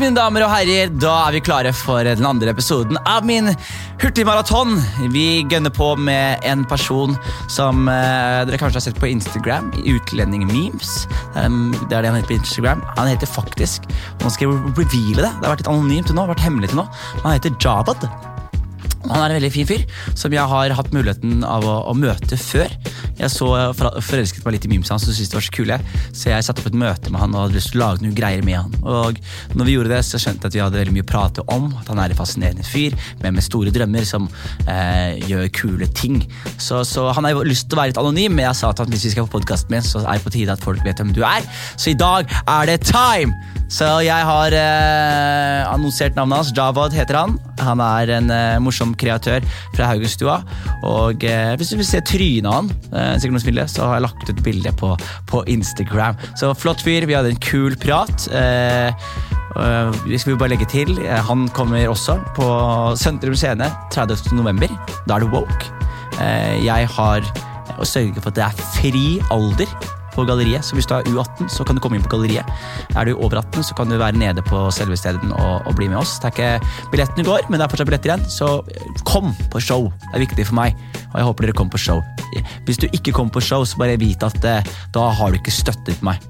mine damer og herrer, da er vi klare for den andre episoden av min hurtigmaraton. Vi gønner på med en person som eh, dere kanskje har sett på Instagram, Utlendingmemes. Um, det er det han heter på Instagram. Han heter faktisk, nå skal jeg reveale det, det har vært litt anonymt til nå, vært hemmelig til nå, han heter Jabad. Han er en veldig fin fyr, som jeg har hatt muligheten av å, å møte før. Jeg så forelsket meg litt i memesa hans og syntes det var så kule, så jeg satte opp et møte med han og hadde lyst til å lage noen greier med han. Og når vi gjorde det, så skjønte jeg at vi hadde veldig mye å prate om, at han er en fascinerende fyr men med store drømmer som eh, gjør kule ting. Så, så han har lyst til å være litt anonym, men jeg sa at hvis vi skal få podkasten min, så er det på tide at folk vet hvem du er. Så i dag er det time! Så jeg har eh, annonsert navnet hans. Javad heter han. Han er en eh, morsom kreatør fra Haugenstua. Og eh, hvis du vil se trynet han, eh, vil det, så har jeg lagt ut bilde på, på Instagram. Så flott fyr. Vi hadde en kul prat. Eh, eh, vi skal bare legge til, eh, Han kommer også på Sentrum Scene 30. november. Da er det woke. Eh, jeg har å sørge for at det er fri alder på galleriet. Så hvis du er U18, så kan du komme inn på galleriet. Er du over 18, så kan du være nede på selve stedet og, og bli med oss. Det er ikke billetten i går, men det er fortsatt billetter igjen, så kom på show. Det er viktig for meg, og jeg håper dere kommer på show. Hvis du ikke kommer på show, så bare vit at eh, da har du ikke støttet meg.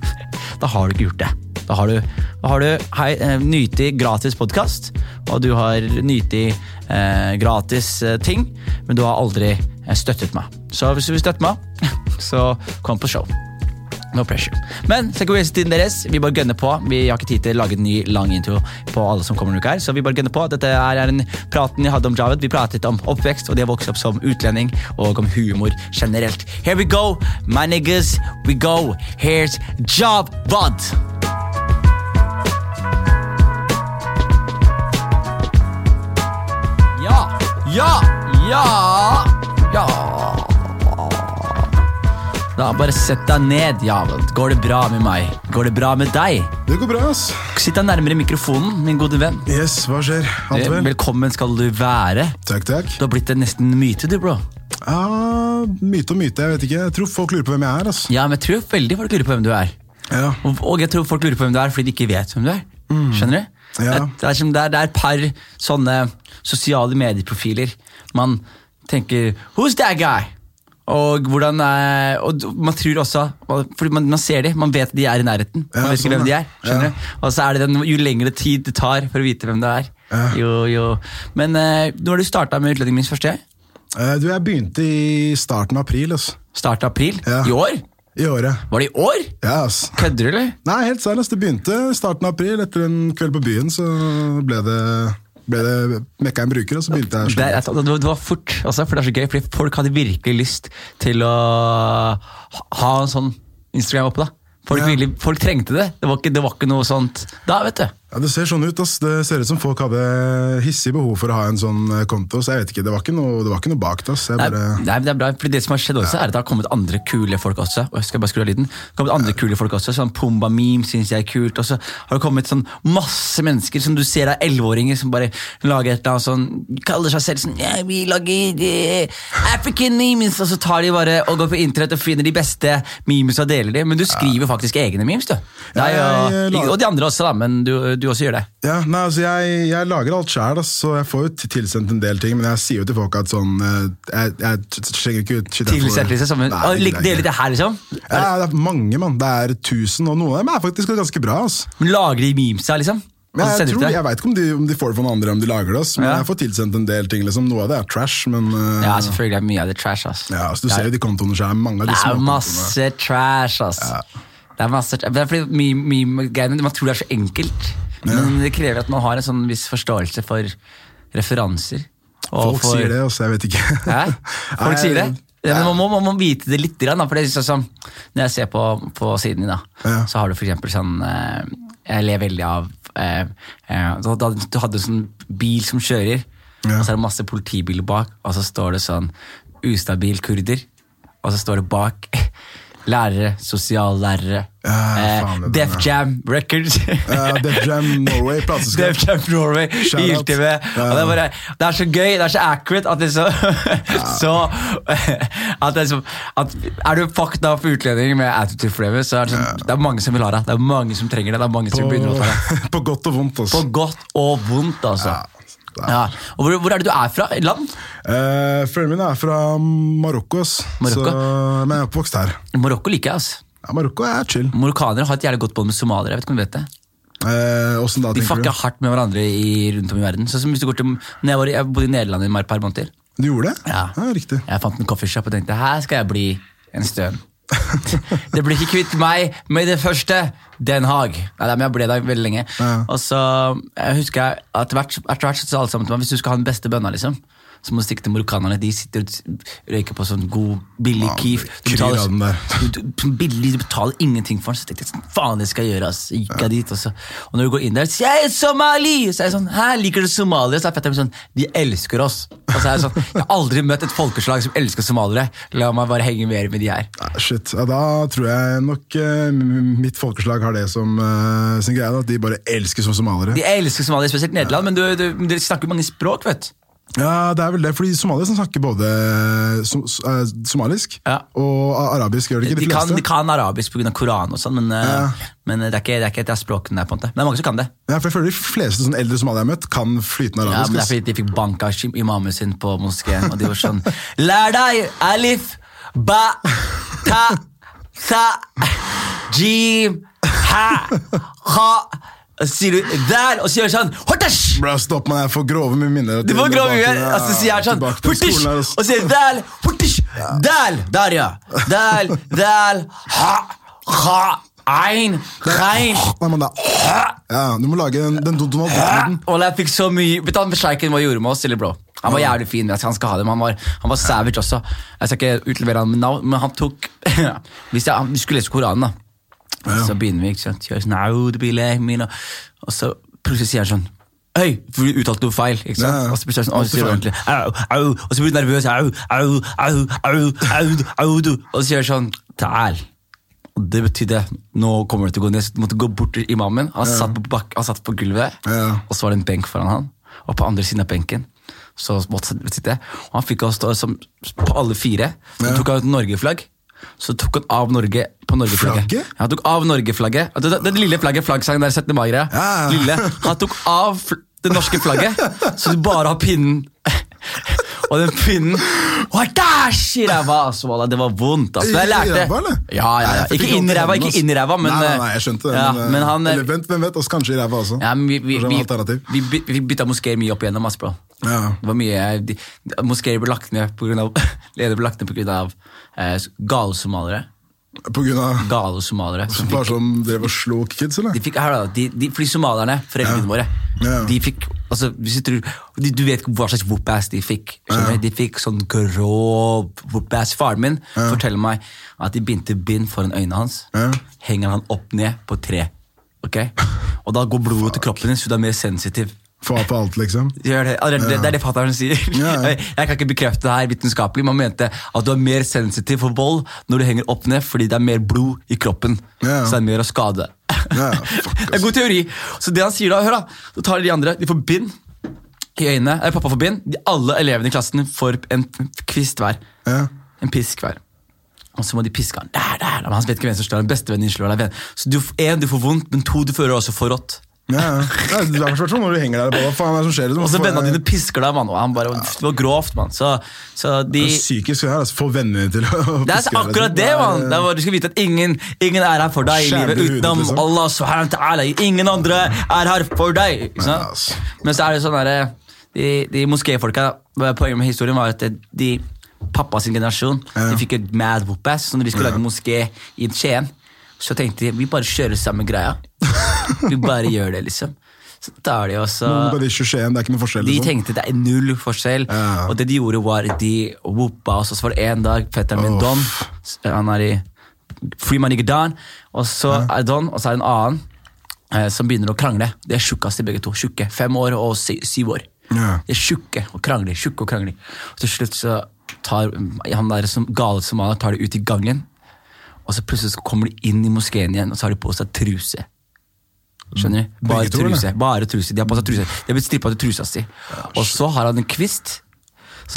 da har du ikke gjort det. Da har du, da har du hei, eh, nytig gratis podkast, og du har nytig eh, gratis eh, ting, men du har aldri eh, støttet meg. Så hvis du vil støtte meg, så kom på show. No pressure. Men ikke waste tiden deres. Vi bare gønner på. Vi har ikke tid til å lage en ny lang intro på alle som kommer denne her, så vi bare gønner på. Dette er en praten jeg hadde om Javed. Vi pratet om oppvekst, og de har vokst opp som utlending, og om humor generelt. Here we go, my niggas. We go. Here's Javed. Ja, ja, ja, ja. Da, bare sett deg ned, javel. Går det bra med meg? Går det bra med deg? Det går bra, ass. Sitt deg nærmere mikrofonen, min gode venn. Yes, hva skjer? Alt vel? Velkommen skal du være. Takk, takk. Du har blitt en nesten myte, du, bro. Ah, myte og myte, jeg vet ikke. Jeg tror folk lurer på hvem jeg er, ass. Ja, men jeg tror veldig folk lurer på hvem du er. Ja. Og, og jeg tror folk lurer på hvem du er fordi de ikke vet hvem du er. Skjønner du? Mm. Ja. Det, det, er, det er et par sånne sosiale medieprofiler. Man tenker 'Who's that guy?' Og hvordan er, og man tror også Fordi man, man ser dem, man vet de er i nærheten. Man vet ikke sånn, hvem de er. skjønner du? Og så er det den, Jo lengre tid det tar for å vite hvem det er. Ja. Jo, jo. Men uh, når har du starta med Utlendingen første? Eh, du, jeg begynte i starten av april, Altså. Start av april? Ja. I år? I året. Var det i år? Ja, ass. Kødder du, eller? Nei, helt seriøst. Det begynte starten av april. Etter en kveld på byen så ble det, ble det mekka en bruker, og så begynte jeg å Det, det, var- det var fort, også, for det er så gøy, fordi folk hadde virkelig lyst til å ha- ha en sånn Instagram oppe. da. Folk, Ja. ville, folk trengte det. Det var, ikke, det var ikke noe sånt da, vet du. Ja, Det ser sånn ut, ass. Det ser ut som folk hadde hissig behov for å ha en sånn eh, konto, så jeg vet ikke. Det var ikke noe, det var ikke noe bak det, ass. Jeg Nei, bare... nei, men det er bra, fordi det som har skjedd også, er at det har kommet andre kule folk også. Og jeg skal bare skru av lyden. Det har kommet andre kule folk også, sånn Pumba Meme synes jeg er kult. Og så har det kommet sånn masse mennesker som du ser er 11-åringer som bare lager et eller annet sånn Kaller seg selv sånn ja, Vi lager eh, African memes, og så tar de bare og går på internett og finner de beste memes og deler de. Men du skriver faktisk egne memes, du. Nei, Ja, jeg lager- og de andre også, da, men du, du også gjør det. Ja, nei, altså jeg, jeg lager alt sjøl, så jeg får jo tilsendt en del ting. Men jeg sier jo til folk at sånn eh, Jeg, jeg slenger ikke ut shit Tilsendt liksom som Nei, Å, det lik- gidder Deler det her, liksom? Ja, det er mange, mann. Det er tusen, og noen av dem er faktisk ganske bra. Altså. Men Lager de memesa, liksom? Men jeg, tror, jeg vet ikke om de, om de får det fra noen andre, om de lager det. Men Ja. jeg får tilsendt en del ting. liksom. Noe av det er trash, men uh, Ja, selvfølgelig er mye av det trash, ass. ja, altså, Du ser jo de kontoene skjer. Mange av de Det er masse trash, ass. Det er masse Det er fordi mye, mye greiene Man tror det er så enkelt, men det krever at man har en sånn viss forståelse for referanser. Folk for- sier det, altså. Jeg vet ikke. Hæ? Folk Nei, sier det? Ja, man, må, man må vite det litt, da, for det er sånn som Når jeg ser på, på siden din, da, Ja. så har du eksempel sånn eh, Jeg ler veldig av eh, eh, du hadde en sånn bil som kjører, Ja. og så er det masse politibiler bak, og så står det sånn ustabil kurder, og så står det bak lærere, sosiallærere. Ja, eh, Def Jam Records. Ja, Def Jam Norway, plateselskap. Def Jam Norway. ILTV. Ja. Det, er bare, det er så gøy, det er så accurate at det så, så at det er, så, at er du fucked up utlending med attitude flavor, så er det, sånn, det er mange som vil ha deg. Det er mange som trenger det. Det er mange som begynner å ta deg. På, på godt og vondt, altså. På godt og vondt, altså. Ja. Ja. Og hvor, hvor er det du er fra? Land? Eh, Foreldrene mine er fra Marokko. Marokko? Så, men jeg er oppvokst her. Marokko liker jeg. altså. Ja, Marokko er chill. Marokkanere har et jævlig godt bånd med somaliere. Jeg vet ikke om du vet det. Eh, da, De fucker du? hardt med hverandre i, rundt om i verden. Sånn som hvis du går til, når jeg, var, jeg bodde i Nederland i et par måneder. Du gjorde det? Ja. riktig. Jeg fant en coffeeshop og tenkte her skal jeg bli en stund. det blir ikke kvitt meg med det første. Den Haag. Nei, men jeg ble der veldig lenge. Ja. Og så jeg husker jeg at hvert, hvert så sa alle sammen til meg hvis du skal ha den beste bønna, liksom, så må du stikke til marokkanerne. De sitter og røyker på sånn god, billig Ja, keef. Du betaler, du, du, billig, du betaler ingenting for den. Så tenkte jeg sånn, faen det skal jeg gjøre. ass. Gikk jeg dit, og, så, og når du går inn der, sier jeg Somali! Så er jeg sånn, hæ, liker du somaliere? Så er fetteren min sånn, de elsker oss. Og så er jeg sånn, jeg har aldri møtt et folkeslag som elsker somaliere. La meg bare henge mer med de her. Ja, shit, ja, Da tror jeg nok eh, mitt folkeslag har det som eh, sin greie. At de bare elsker som somaliere. De elsker somaliere, spesielt Nederland, men du, du, du snakker mange språk, vet du. Ja, det er vel det, fordi somaliere snakker både som, uh, somalisk Ja. og arabisk, gjør det ikke? De De kan, de kan arabisk pga. Koranen og sånn, men, eh, Ja. men det, er ikke, det er ikke et av språkene der. på en måte. Men det er mange som kan det. Ja, for jeg føler De fleste sånn eldre somaliere jeg har møtt, kan flytende Ja, arabisk. men det er fordi de fikk banka imamen sin på moskeen, og de var sånn Lær deg alif, ba, ta, sa, jim, ha, ha Og så sier du der, og så gjør sånn Hortash! Bro, stopp meg, jeg får grove med minner. Du får grove mye, og så sier jeg sånn ass. Og så sier dal, hurtish, dal, der ja. Dal, dal, ha, ha, ein, rein. Nei, men ja, du må lage den, den Donald Duck-lyden. Jeg fikk så mye Vet du hva sjeiken gjorde med oss, eller bro? Han var jævlig fin, han skal ha det, men han var, han var savage også. Jeg skal ikke utlevere han med navn, men han tok Hvis jeg, Du skulle lese Koranen, da. Så begynner vi, ikke sant. Kjører sånn, «Audu min», og- så plutselig sier han sånn Hei, for du uttalte noe feil. ikke sant? Ja, ja. Og så blir er sånn, og så sier ordentlig au, au, Og så blir du nervøs. Au, au, au, au, au, au, du. Og så sier han sånn Tæl. Og Det betydde nå kommer det til å gå ned. Så måtte gå bort til imamen. Han, satt, på bak, han satt på gulvet, Ja. og så var det en benk foran han. Og på andre siden av benken så måtte sitte. Og han fikk oss stå som, på alle fire. Så Ja. tok han ut Norge-flagg. Så tok han av Norge på Norge-flagget. Flagget? Ja, han tok av Norge-flagget. Det, det, det lille flagget, flaggsangen der, 17. mai-greia. Ja, ja. Lille. Han tok av det norske flagget, så du bare har pinnen. Og den pinnen i ræva! Altså, det var vondt. Altså. Jeg I ræva, eller? Ja, ja, ja. Ikke inn i ræva, ikke inn i ræva, men Nei, nei, eh, jeg skjønte det. ja, men, eh, men han, eh, eller, vent, hvem vet, oss kanskje i ræva også. ja, vi, vi, vi, vi, bytta moskeer mye opp igjennom, ass, bro. Ja. Det var mye, Moskeer ble lagt ned på grunn ble lagt ned pga. Eh, gale somaliere. På grunn av Gale somaliere. som Bare sånn som drev og slo kids, eller? de fikk, her da, de, de, fordi somalierne, foreldrene Ja. våre, Ja. de fikk altså, hvis du, tror, de, du vet hva slags whoop-ass de fikk. du? De fikk sånn grov whoop-ass. Faren min forteller meg at de bindte bind foran øynene hans. Ja. Henger han opp ned på tre. ok? Og da går blodet til kroppen din, så du er mer sensitiv. Få på alt, liksom. Gjør det. Det, det, det er det fatter'n sier. Ja, ja. Jeg, kan ikke bekrefte det her vitenskapelig, man mente at du er mer sensitiv for vold når du henger opp ned, fordi det er mer blod i kroppen. Ja. Så det er mer å skade. Det er god teori. Så det han sier da, hør da, så tar de andre, de får bind i øynene, eller pappa får bind, de, alle elevene i klassen får en kvist hver. Ja. En pisk hver. Og så må de piske han. Der, der, han vet ikke hvem som slår han. Bestevennen din slår deg. Så du, en, du får vondt, men to, du føler også for rått. Ja, ja. Det er fall når du henger der. Hva faen er det som skjer? Du Og så vennene dine pisker deg, mann. Og han bare, det var grovt, mann. Så, så de Det er psykisk her, altså. Få vennene til å Det er akkurat liksom. det, mann! Det er du skal vite at ingen, ingen er her for deg i livet utenom liksom. Allah subhanahu ta'ala. Ingen andre er her for deg. Ikke sant? altså. Men så er det sånn derre De, de moskéfolka Poenget med historien var at de pappa sin generasjon Ja. De fikk et mad whoop-ass. Når de skulle lage moské i Skien, så tenkte de vi bare kjører samme greia. Vi bare gjør det, liksom. Så tar de også Mogadishu, Skien, det er ikke noe forskjell. de liksom. tenkte det er null forskjell, Ja. og det de gjorde var de whoopa oss. Og så var det en dag fetteren min oh. Don, han er i Free Money Don, og så er Don, og så er det en annen eh, som begynner å krangle. De er tjukkeste begge to. Tjukke. Fem år og si, syv år. Ja. De er tjukke og krangler. tjukke og krangler. Og til slutt så tar han der som gale somalier tar det ut i gangen. og så plutselig så kommer de inn i moskeen igjen, og så har de på seg truse. Skjønner du? Bare truse. Bare truse. De har på seg truse. De har blitt strippa til trusa si. Og så har han en kvist.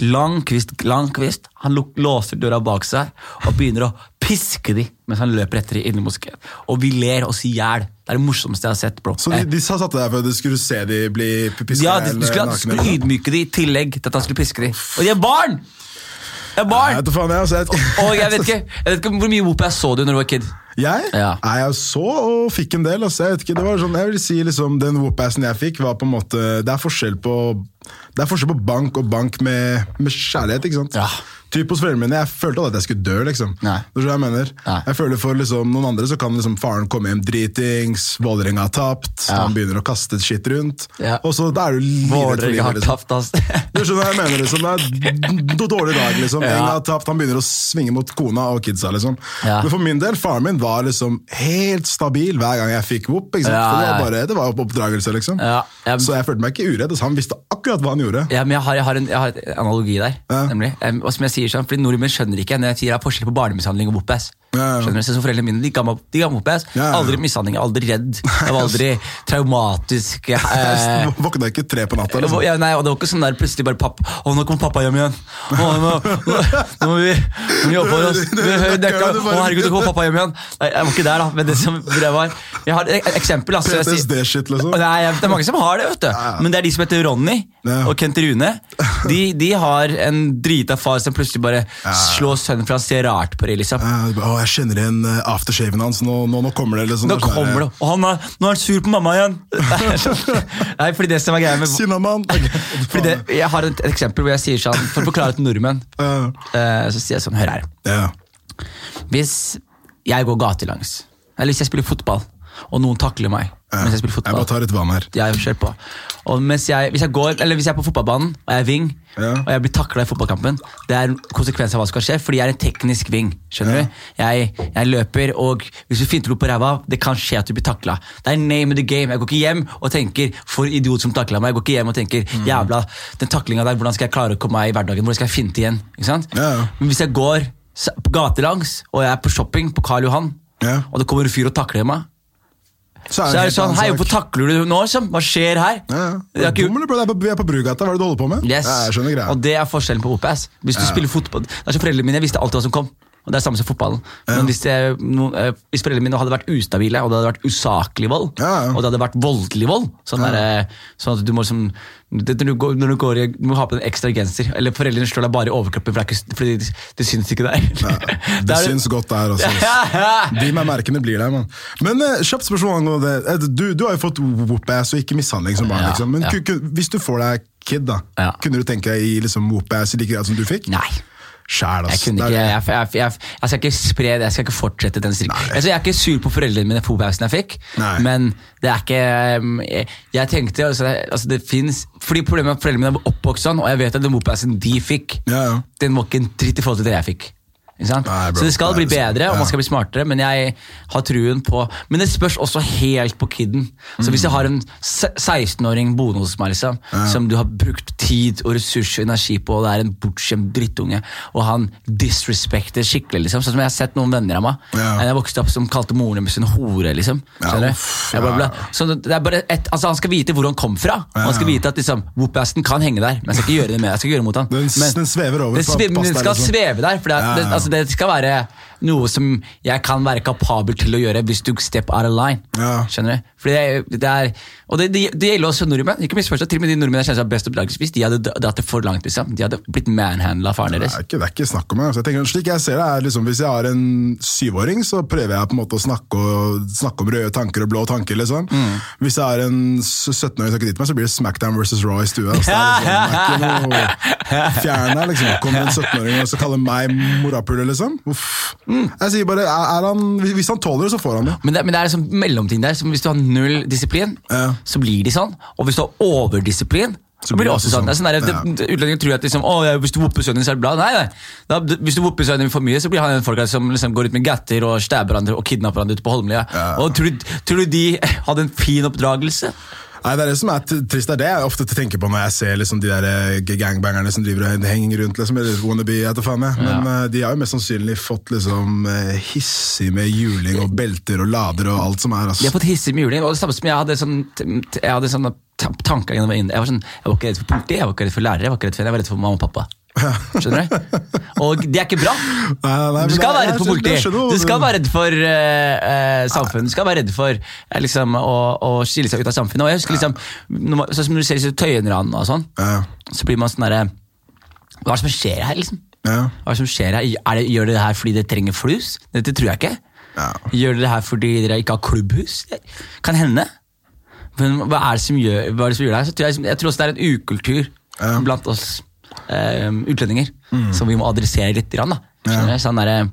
Lang kvist, lang kvist. Han låser døra bak seg og begynner å piske de mens han løper etter inn i moskeen. Og vi ler oss i hjel. Det er det morsomste jeg har sett, bro. Så de, de sa- satte deg for at du skulle se de bli piska ja, de, du skulle, du skulle ydmyke de i tillegg til at han skulle piske de. Og de er barn! De er Jeg barn! vet da faen, jeg, jeg, Og jeg vet ikke, jeg vet ikke hvor mye whoop jeg så du når du var kid. Jeg? Ja. Nei, jeg så og fikk en del. Altså. Jeg vet ikke, det var sånn, jeg vil si liksom, Den whoop-assen jeg fikk, var på en måte Det er forskjell på Det er forskjell på bank og bank med, med kjærlighet. ikke sant? Ja. Typ hos foreldrene mine, Jeg følte aldri at jeg skulle dø. liksom. Nei. Det er jeg mener. Nei. Jeg føler For liksom, noen andre så kan liksom faren komme hjem dritings, Vålerenga har tapt, Ja. han begynner å kaste shit rundt. Ja. Og så da er du livredd for livet. Liksom. tapt, ass. Du skjønner hva jeg mener liksom, Det er en dårlig dag. liksom. Ja. Enga har tapt, Han begynner å svinge mot kona og kidsa. liksom. Ja. Men for min del, faren min var liksom helt stabil hver gang jeg fikk whoop. ikke sant? For det var bare, det var oppdragelse, liksom. Ja, jeg- Så jeg følte meg ikke uredd. Han visste akkurat hva han gjorde. Ja, men jeg har, jeg har, en, jeg har en analogi der. Nemlig. Em, og som jeg sier sånn, fordi Nordmenn skjønner ikke når jeg sier det er forskjell på barnemishandling og whoop-ass. Ja, ja. Skjønner du? Så Foreldrene mine de ga meg de ga meg opp. Jeg. Aldri mishandling, aldri redd. Jeg var aldri traumatisk. Eh, Våkna ikke tre på natta. liksom. ja, nei, og det var ikke sånn der plutselig bare papp, Å, nå kommer pappa hjem igjen. Å, nå, nå, nå må vi, vi jobbe oss. Hører dekka. Å, herregud, nå kommer pappa hjem igjen. Nei, jeg var ikke der, da. Men det som det var Jeg har et eksempel. Altså, PTSD-shit, liksom. Nei, det er mange som har det, vet du. Men det er de som heter Ronny og Kent Rune. De, de har en drita far som plutselig bare slår sønnen for han ser rart på det. liksom. Jeg kjenner igjen uh, aftershaven hans. Nå, nå, nå kommer det. liksom. Nå kommer det, og han er, nå er han sur på mamma igjen! Nei, fordi det som er greia med Sinnamann! fordi det, Jeg har et, eksempel hvor jeg sier sånn, for å forklare til nordmenn, eh, så sier jeg sånn, hør her. Ja. Hvis jeg går gatelangs, eller hvis jeg spiller fotball, og noen takler meg mens jeg spiller fotball. Jeg bare tar et vann her. Jeg kjører på. Og mens jeg, hvis, jeg går, eller hvis jeg er på fotballbanen og jeg er wing, Ja. og jeg blir takla i fotballkampen, det er en konsekvens av hva som skal skje, fordi jeg er en teknisk wing. skjønner Ja. du? Jeg, jeg løper, og hvis du finter noe på ræva, det kan skje at du blir takla. Det er name of the game. Jeg går ikke hjem og tenker 'for idiot som takla meg'. Jeg går ikke hjem og tenker Mm. 'jævla, den taklinga der, hvordan skal jeg klare å komme meg i hverdagen'? Hvordan skal jeg finte igjen? Ikke sant? Ja, ja. Men hvis jeg går gatelangs, og jeg er på shopping på Karl Johan, Ja. og det kommer en fyr og takler meg så er det helt sånn, hei, hvorfor takler du nå? liksom? Hva skjer her? Ja, ja. Dum, eller, bro? Det er Vi er på Brugata, hva er det du holder på med? Yes. Ja, jeg skjønner greia. Og det er forskjellen på OPS. Hvis du spiller fotball Det er så foreldrene mine, jeg visste alltid hva som kom. Og det er samme som fotballen. Men hvis, jeg, eh, hvis foreldrene mine hadde vært ustabile, og det hadde vært usaklig vold, Ja, ja. og det hadde vært voldelig vold sånn, der, eh, sånn at du må liksom det, når, du går, når du går du må ha på en ekstra genser. Eller foreldrene slår deg bare i overkroppen, for det, ikke, fordi det, det syns ikke der. Det Da er syns godt der også. De med merkene blir der, mann. Men uh, kjapt spørsmål angående det. Du, du har jo fått whoop-ass og ikke mishandling som barn. Ja, liksom. Men ja. hvis du får deg kid, da, Ja. kunne du tenke deg i liksom whoop-ass i like grad som du fikk? Nei. Sjæl, er- jeg, jeg, jeg, jeg skal ikke spre det, jeg skal ikke fortsette den strikken. Altså, jeg er ikke sur på foreldrene mine for pausen jeg fikk, Nei. men det er ikke um, Jeg, tenkte altså, altså, det finnes, Fordi problemet er at foreldrene mine er oppvokst sånn, og jeg vet at den mopausen de fikk, Ja, ja. den var ikke en dritt i forhold til det jeg fikk. Nei, bro, så det skal bli bedre, og man skal bli smartere, men jeg har truen på Men det spørs også helt på kiden. Så hvis jeg har en 16-åring boende hos meg, liksom, som du har brukt tid og ressurs og energi på, og det er en bortskjemt drittunge, og han disrespekter skikkelig, liksom, sånn som jeg har sett noen venner av meg Ja. Jeg vokste opp som kalte moren deres en hore, liksom. Skjønner du? ja. Så det er bare et, altså, han skal vite hvor han kom fra. Han skal vite at liksom, whoop-assen kan henge der, men jeg skal ikke gjøre det med. Jeg skal ikke gjøre det mot han. Den, Men- den svever over. Den, svever, den skal liksom. sveve der, for det, er- Ja, ja. Altså, det skal være noe som jeg kan være kapabel til å gjøre hvis du step out of line. Ja. Skjønner du? Fordi det, det er, og det, det, det gjelder også nordmenn. Ikke misforstå, til og med de nordmennene jeg kjenner som er best oppdraget, hvis de hadde dratt det for langt, liksom, de hadde blitt manhandla av faren Det er, ikke, det er ikke snakk om det. Altså, jeg tenker, slik jeg ser det er liksom, Hvis jeg har en syvåring, så prøver jeg på en måte å snakke, og, snakke om røde tanker og blå tanker. liksom. Mm. Hvis jeg har en 17-åring som ikke dit meg, så blir det Smackdown versus Raw i stua. Altså, det, er liksom, det er ikke noe fjern her, liksom. Kommer en 17-åring og så kaller meg morapuler, liksom. Uff. Mm. Jeg sier bare, er, han, Hvis han tåler det, så får han det. Men det, men det er sånn mellomting der. Som hvis du har null disiplin, Ja. så blir de sånn. Og hvis du har overdisiplin, så, blir det også sånn. Det sånn der, Ja. Utlendinger tror at liksom, å, ja, hvis du vopper sønnen din, så er det bra. Nei, nei. Da, hvis du vopper sønnen din for mye, så blir han en folk som liksom går ut med gatter og stabber hverandre og kidnapper hverandre ute på Holmlia. Ja. Og tror, tror du de hadde en fin oppdragelse? Nei, det er det som er trist. Det er det jeg ofte tenker på når jeg ser liksom, de der eh, gangbangerne som driver og henger rundt. Liksom, eller wannabe, jeg da faen jeg. Men ja. de har jo mest sannsynlig fått liksom, eh, hissig med juling og belter og lader og alt som er. De Altså. har fått hissig med juling, og det samme som jeg hadde sånn, jeg hadde sånne tanker. Jeg var, sånn, jeg var ikke redd for politi, jeg var ikke redd for lærere, jeg var ikke redd for, jeg var redd for mamma og pappa. Skjønner du? Og det er ikke bra. Nei, nei, nei, Du skal være redd for skjønner- politi. jeg skjønner hva Du skal være redd for eh, eh, samfunnet. Du skal være redd for uh, liksom, å, å skille seg ut av samfunnet. Og jeg husker liksom, når sånn som du ser Tøyenran og sånn, Ja, så blir man sånn derre Hva er det som skjer her, liksom? ja, Hva er det som skjer her? Er det, gjør dere det her fordi dere trenger flus? Dette tror jeg ikke. ja. Gjør dere det her fordi dere ikke har klubbhus? Kan hende. Men hva er det som gjør, hva det som gjør det her? Jeg, jeg tror også det er en ukultur blant oss eh, utlendinger som vi må adressere litt. Grann, da. Ja. Sånn der,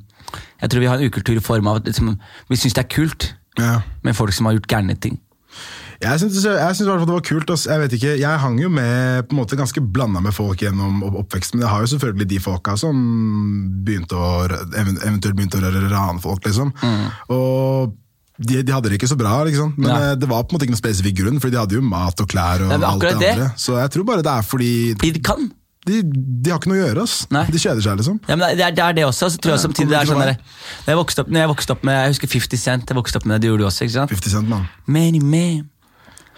jeg tror vi har en ukultur i form av at liksom, vi syns det er kult ja. med folk som har gjort gærne ting. Jeg syns i hvert fall det var kult. ass. Jeg vet ikke, jeg hang jo med på en måte ganske blanda med folk gjennom opp- oppveksten, men jeg har jo selvfølgelig de folka som begynte å, eventuelt begynte å rane folk, liksom. Og de, de hadde det ikke så bra, liksom. men Mm. Ja. eh, det var på en måte ikke noen spesifikk grunn, fordi de hadde jo mat og klær og Nei, alt det det- andre. Så jeg tror bare det er fordi Fordi de kan. De, de har ikke noe å gjøre. ass. Nei. De kjeder seg, liksom. Ja, men det, er, det er det også. Så tror jeg samtidig det er sånn der, når, jeg vokste opp, når jeg vokste opp med Jeg husker 50 Cent. Jeg vokste opp med det, det gjorde du også. ikke sant? 50 Cent, man. Many men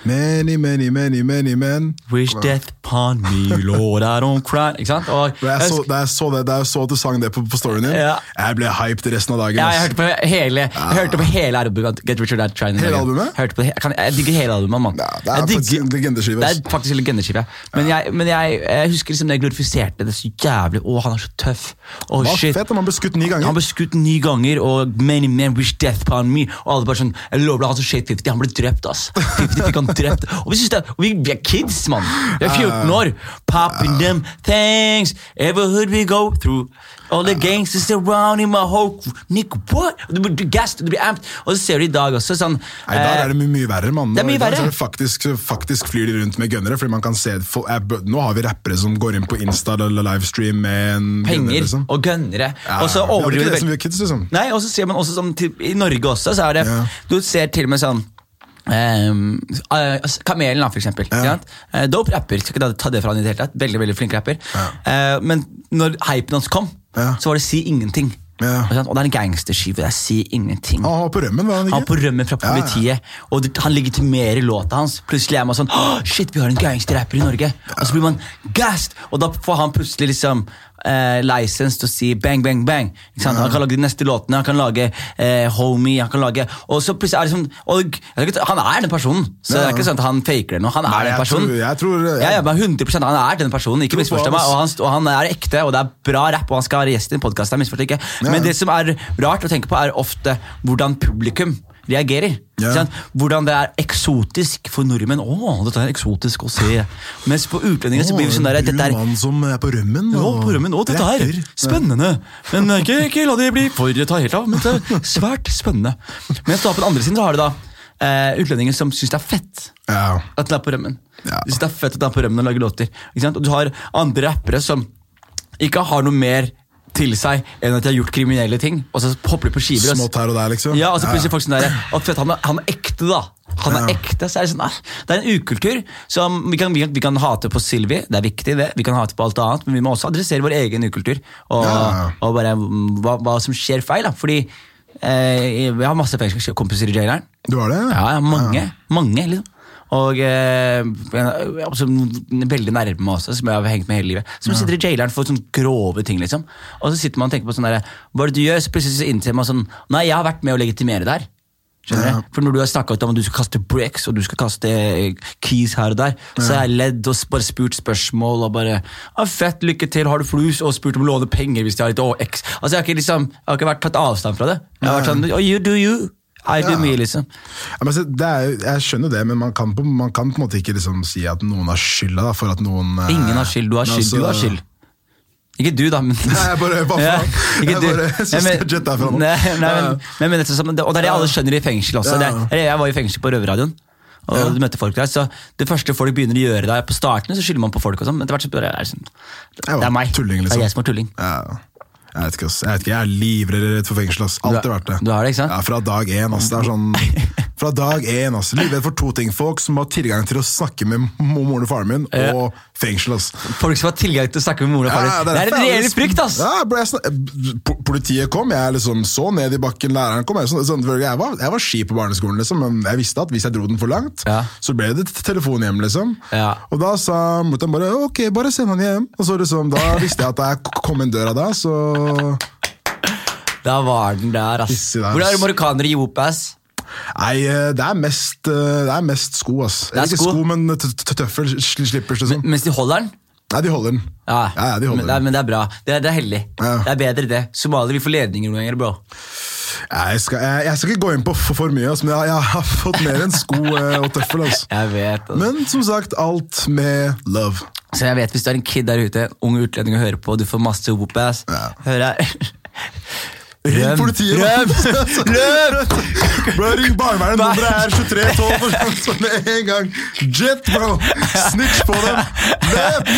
Many, many, many, many men. wish death upon me, Lord, I don't cry. Ikke sant? Og jeg, så, jeg så det, jeg så at du sang det på, på storyen din, Ja. jeg ble hyped resten av dagen. Ja, jeg hørte på hele, jeg hørte på hele albumet. Get Richard Out Trying. Hele albumet? Hørte på, det- jeg, kan, jeg digger hele albumet. Ja, det er Jeg faktisk en legendeskive, Det er faktisk en legendeskive. Men, jeg, men jeg husker liksom jeg glorifiserte det så jævlig. Å, han er så tøff. Å, Hva shit. fett, han ble skutt ni ganger. Han ble skutt ni ganger, og many men wish death upon me. Og alle bare sånn, jeg lover deg, han som skjøt 50, han ble drept, ass. 50 fikk han drept. Og vi, synes det, og vi, vi er kids, mann. Vi er 14 år. Popping them things, Everhood we go through. All the gangsters around in my whole. Nick, what? Du blir gassed, du blir amped. Og så ser du i dag også sånn Nei, I dag eh, er det mye, mye verre, mann. Det er mye verre. er faktisk, faktisk flyr de rundt med gønnere, fordi man kan se eh, Nå har vi rappere som går inn på Insta eller livestream med en gunner, penger liksom. og gønnere. Ja, og så vi hadde overdriver ikke det det som vi kids, liksom. Nei, og så ser man også sånn I Norge også, så er det Ja. Du ser til og med sånn eh, Kamelen, da, for eksempel. Ja. Eh, dope rapper. Skal ikke ta det fra han i det hele tatt. Veldig veldig flink rapper. Eh, men når hypen hans kom, Ja. så var det Si ingenting. Ja. Og det er en gangsterskive. Det er Si ingenting. Han var på rømmen, var han ikke? Han på rømmen fra Ja, ja. politiet, og han legitimerer låta hans. Plutselig er man sånn Shit, vi har en gangsterrapper i Norge! Og så blir man gassed! Og da får han plutselig liksom eh, license til å si bang, bang, bang. Han kan lage de neste låtene, han kan lage eh, Homie, han kan lage Og så plutselig er det sånn og, Han er den personen, så det er ikke sånn at han faker det nå. Han er Nei, den personen. tror- jeg tror- ja, ja, men 100 Han er den personen, ikke misforstå meg. Og han, og han er ekte, og det er bra rapp, og han skal være gjest i en podkast. Ja. Men det som er rart å tenke på, er ofte hvordan publikum reagerer. Ja. Hvordan det er eksotisk for nordmenn. Å, dette er eksotisk å se. Mens på utlendinger så blir vi sånn der, er mann som er på rømmen. og på rømmen, å, dette er spennende. Men eh, ikke, ikke la det bli for ta helt av, men det er svært spennende. Mens da på den andre siden så har du da eh, utlendinger som syns det er fett Ja. at den er på rømmen. Ja. De synes det er fett at den er på rømmen og lager låter. Og du har andre rappere som ikke har noe mer til seg enn at de har gjort kriminelle ting, og så hopper de på skiver. Smått her og der, liksom. ja, og så plutselig folk sånn der, og han, han er ekte, da. Han er Ja. ekte, så er Det sånn, ah, det er en ukultur som vi kan, vi, kan, vi kan hate på Sylvi, det er viktig det. Vi kan hate på alt annet, men vi må også adressere vår egen ukultur. Og, Ja. og bare hva, hva som skjer feil. da Fordi eh, vi har masse fengselskompiser i jaileren. Du har det? Ja, ja, mange. Mange, liksom. Og eh, veldig nærme også, som jeg har hengt med hele livet. Som sitter i jaileren for sånne grove ting, liksom. Og så sitter man og tenker på sånn der, hva er det du gjør? Så plutselig så innser man sånn Nei, jeg har vært med å legitimere. Skjønner Ja. For når du har snakka om at du skal kaste bricks og du skal kaste eh, keys her og der, så har jeg ledd og bare spurt spørsmål og bare ah, 'Fett, lykke til, har du flus?' og spurt om å låne penger hvis de har litt OX. Altså, jeg har ikke liksom, jeg har ikke vært tatt avstand fra det. Jeg har vært sånn oh, You do you. I do Ja. mye, liksom. Ja, men, så det er, jeg skjønner det, men man kan, på, man kan på en måte ikke liksom si at noen har skylda da, for at noen eh, Ingen har skyld. Du har skyld, skyld. Du har altså- skyld. Ikke du, da, men Nei, jeg bare, hva faen? Ja, jeg du. bare syns synes er jetta herfra nå. Nei, nei, men, men, men, og det er det alle skjønner i fengsel også. Ja. Det er, jeg var i fengsel på Røverradioen. Og Ja. du møtte folk der, så Det første folk begynner å gjøre der på starten, så skylder man på folk. og sånn, Men etter hvert så bare er det sånn Det er meg. tulling, Det liksom. er jeg som er tulling. Ja. Jeg vet ikke, ass. Jeg vet ikke, jeg er livredd for fengsel. ass. Alltid vært det. du er det, ikke sant? Ja, Fra dag én. ass. Det er sånn Fra dag én. ass. Livredd for to ting. Folk som har tilgang til å snakke med moren og faren min, Ja. og fengsel. ass. Folk som har tilgang til å snakke med moren og faren. Ja, det, er en faen, reell liksom- frykt, ass! Ja, politiet kom, jeg liksom så ned i bakken, læreren kom. Jeg, sånn, sånn, jeg, var, jeg var ski på barneskolen, liksom, men jeg visste at hvis jeg dro den for langt, Ja. så ble det telefon hjem. liksom. Ja. Og da sa mutter'n bare ok, bare send han hjem. Og så liksom, Da visste jeg at jeg kom inn døra da, så Da var den der, ass. Hvor er det marokkanere i Jopas? Nei, eh, det er mest, eh, det er mest sko, ass. Det er Ikke sko? sko, men tøffel slipper tøffel, slipper slippers, liksom. Mens de holder den? Nei, de holder den. Ja, Ja, ja, de holder men, nei, men det er bra. Det er, det er heldig. Ja. Det er bedre, det. Somalier vil få ledninger noen ganger, bro. Jeg skal, jeg, jeg skal ikke gå inn på for, for mye, ass, men jeg, jeg har fått mer enn sko eh, og tøffel. ass. Jeg vet. ass. Men som sagt, alt med love. Så jeg vet hvis du er en kid der ute, ung utlending og hører på, du får masse Whoop, ass. Ja. Hør her. Ring politiet! røm, Løp! Bro, ring barnevernet. Nummeret er 2312. Så med en gang. Jet, bro! Snitch på dem! Løp!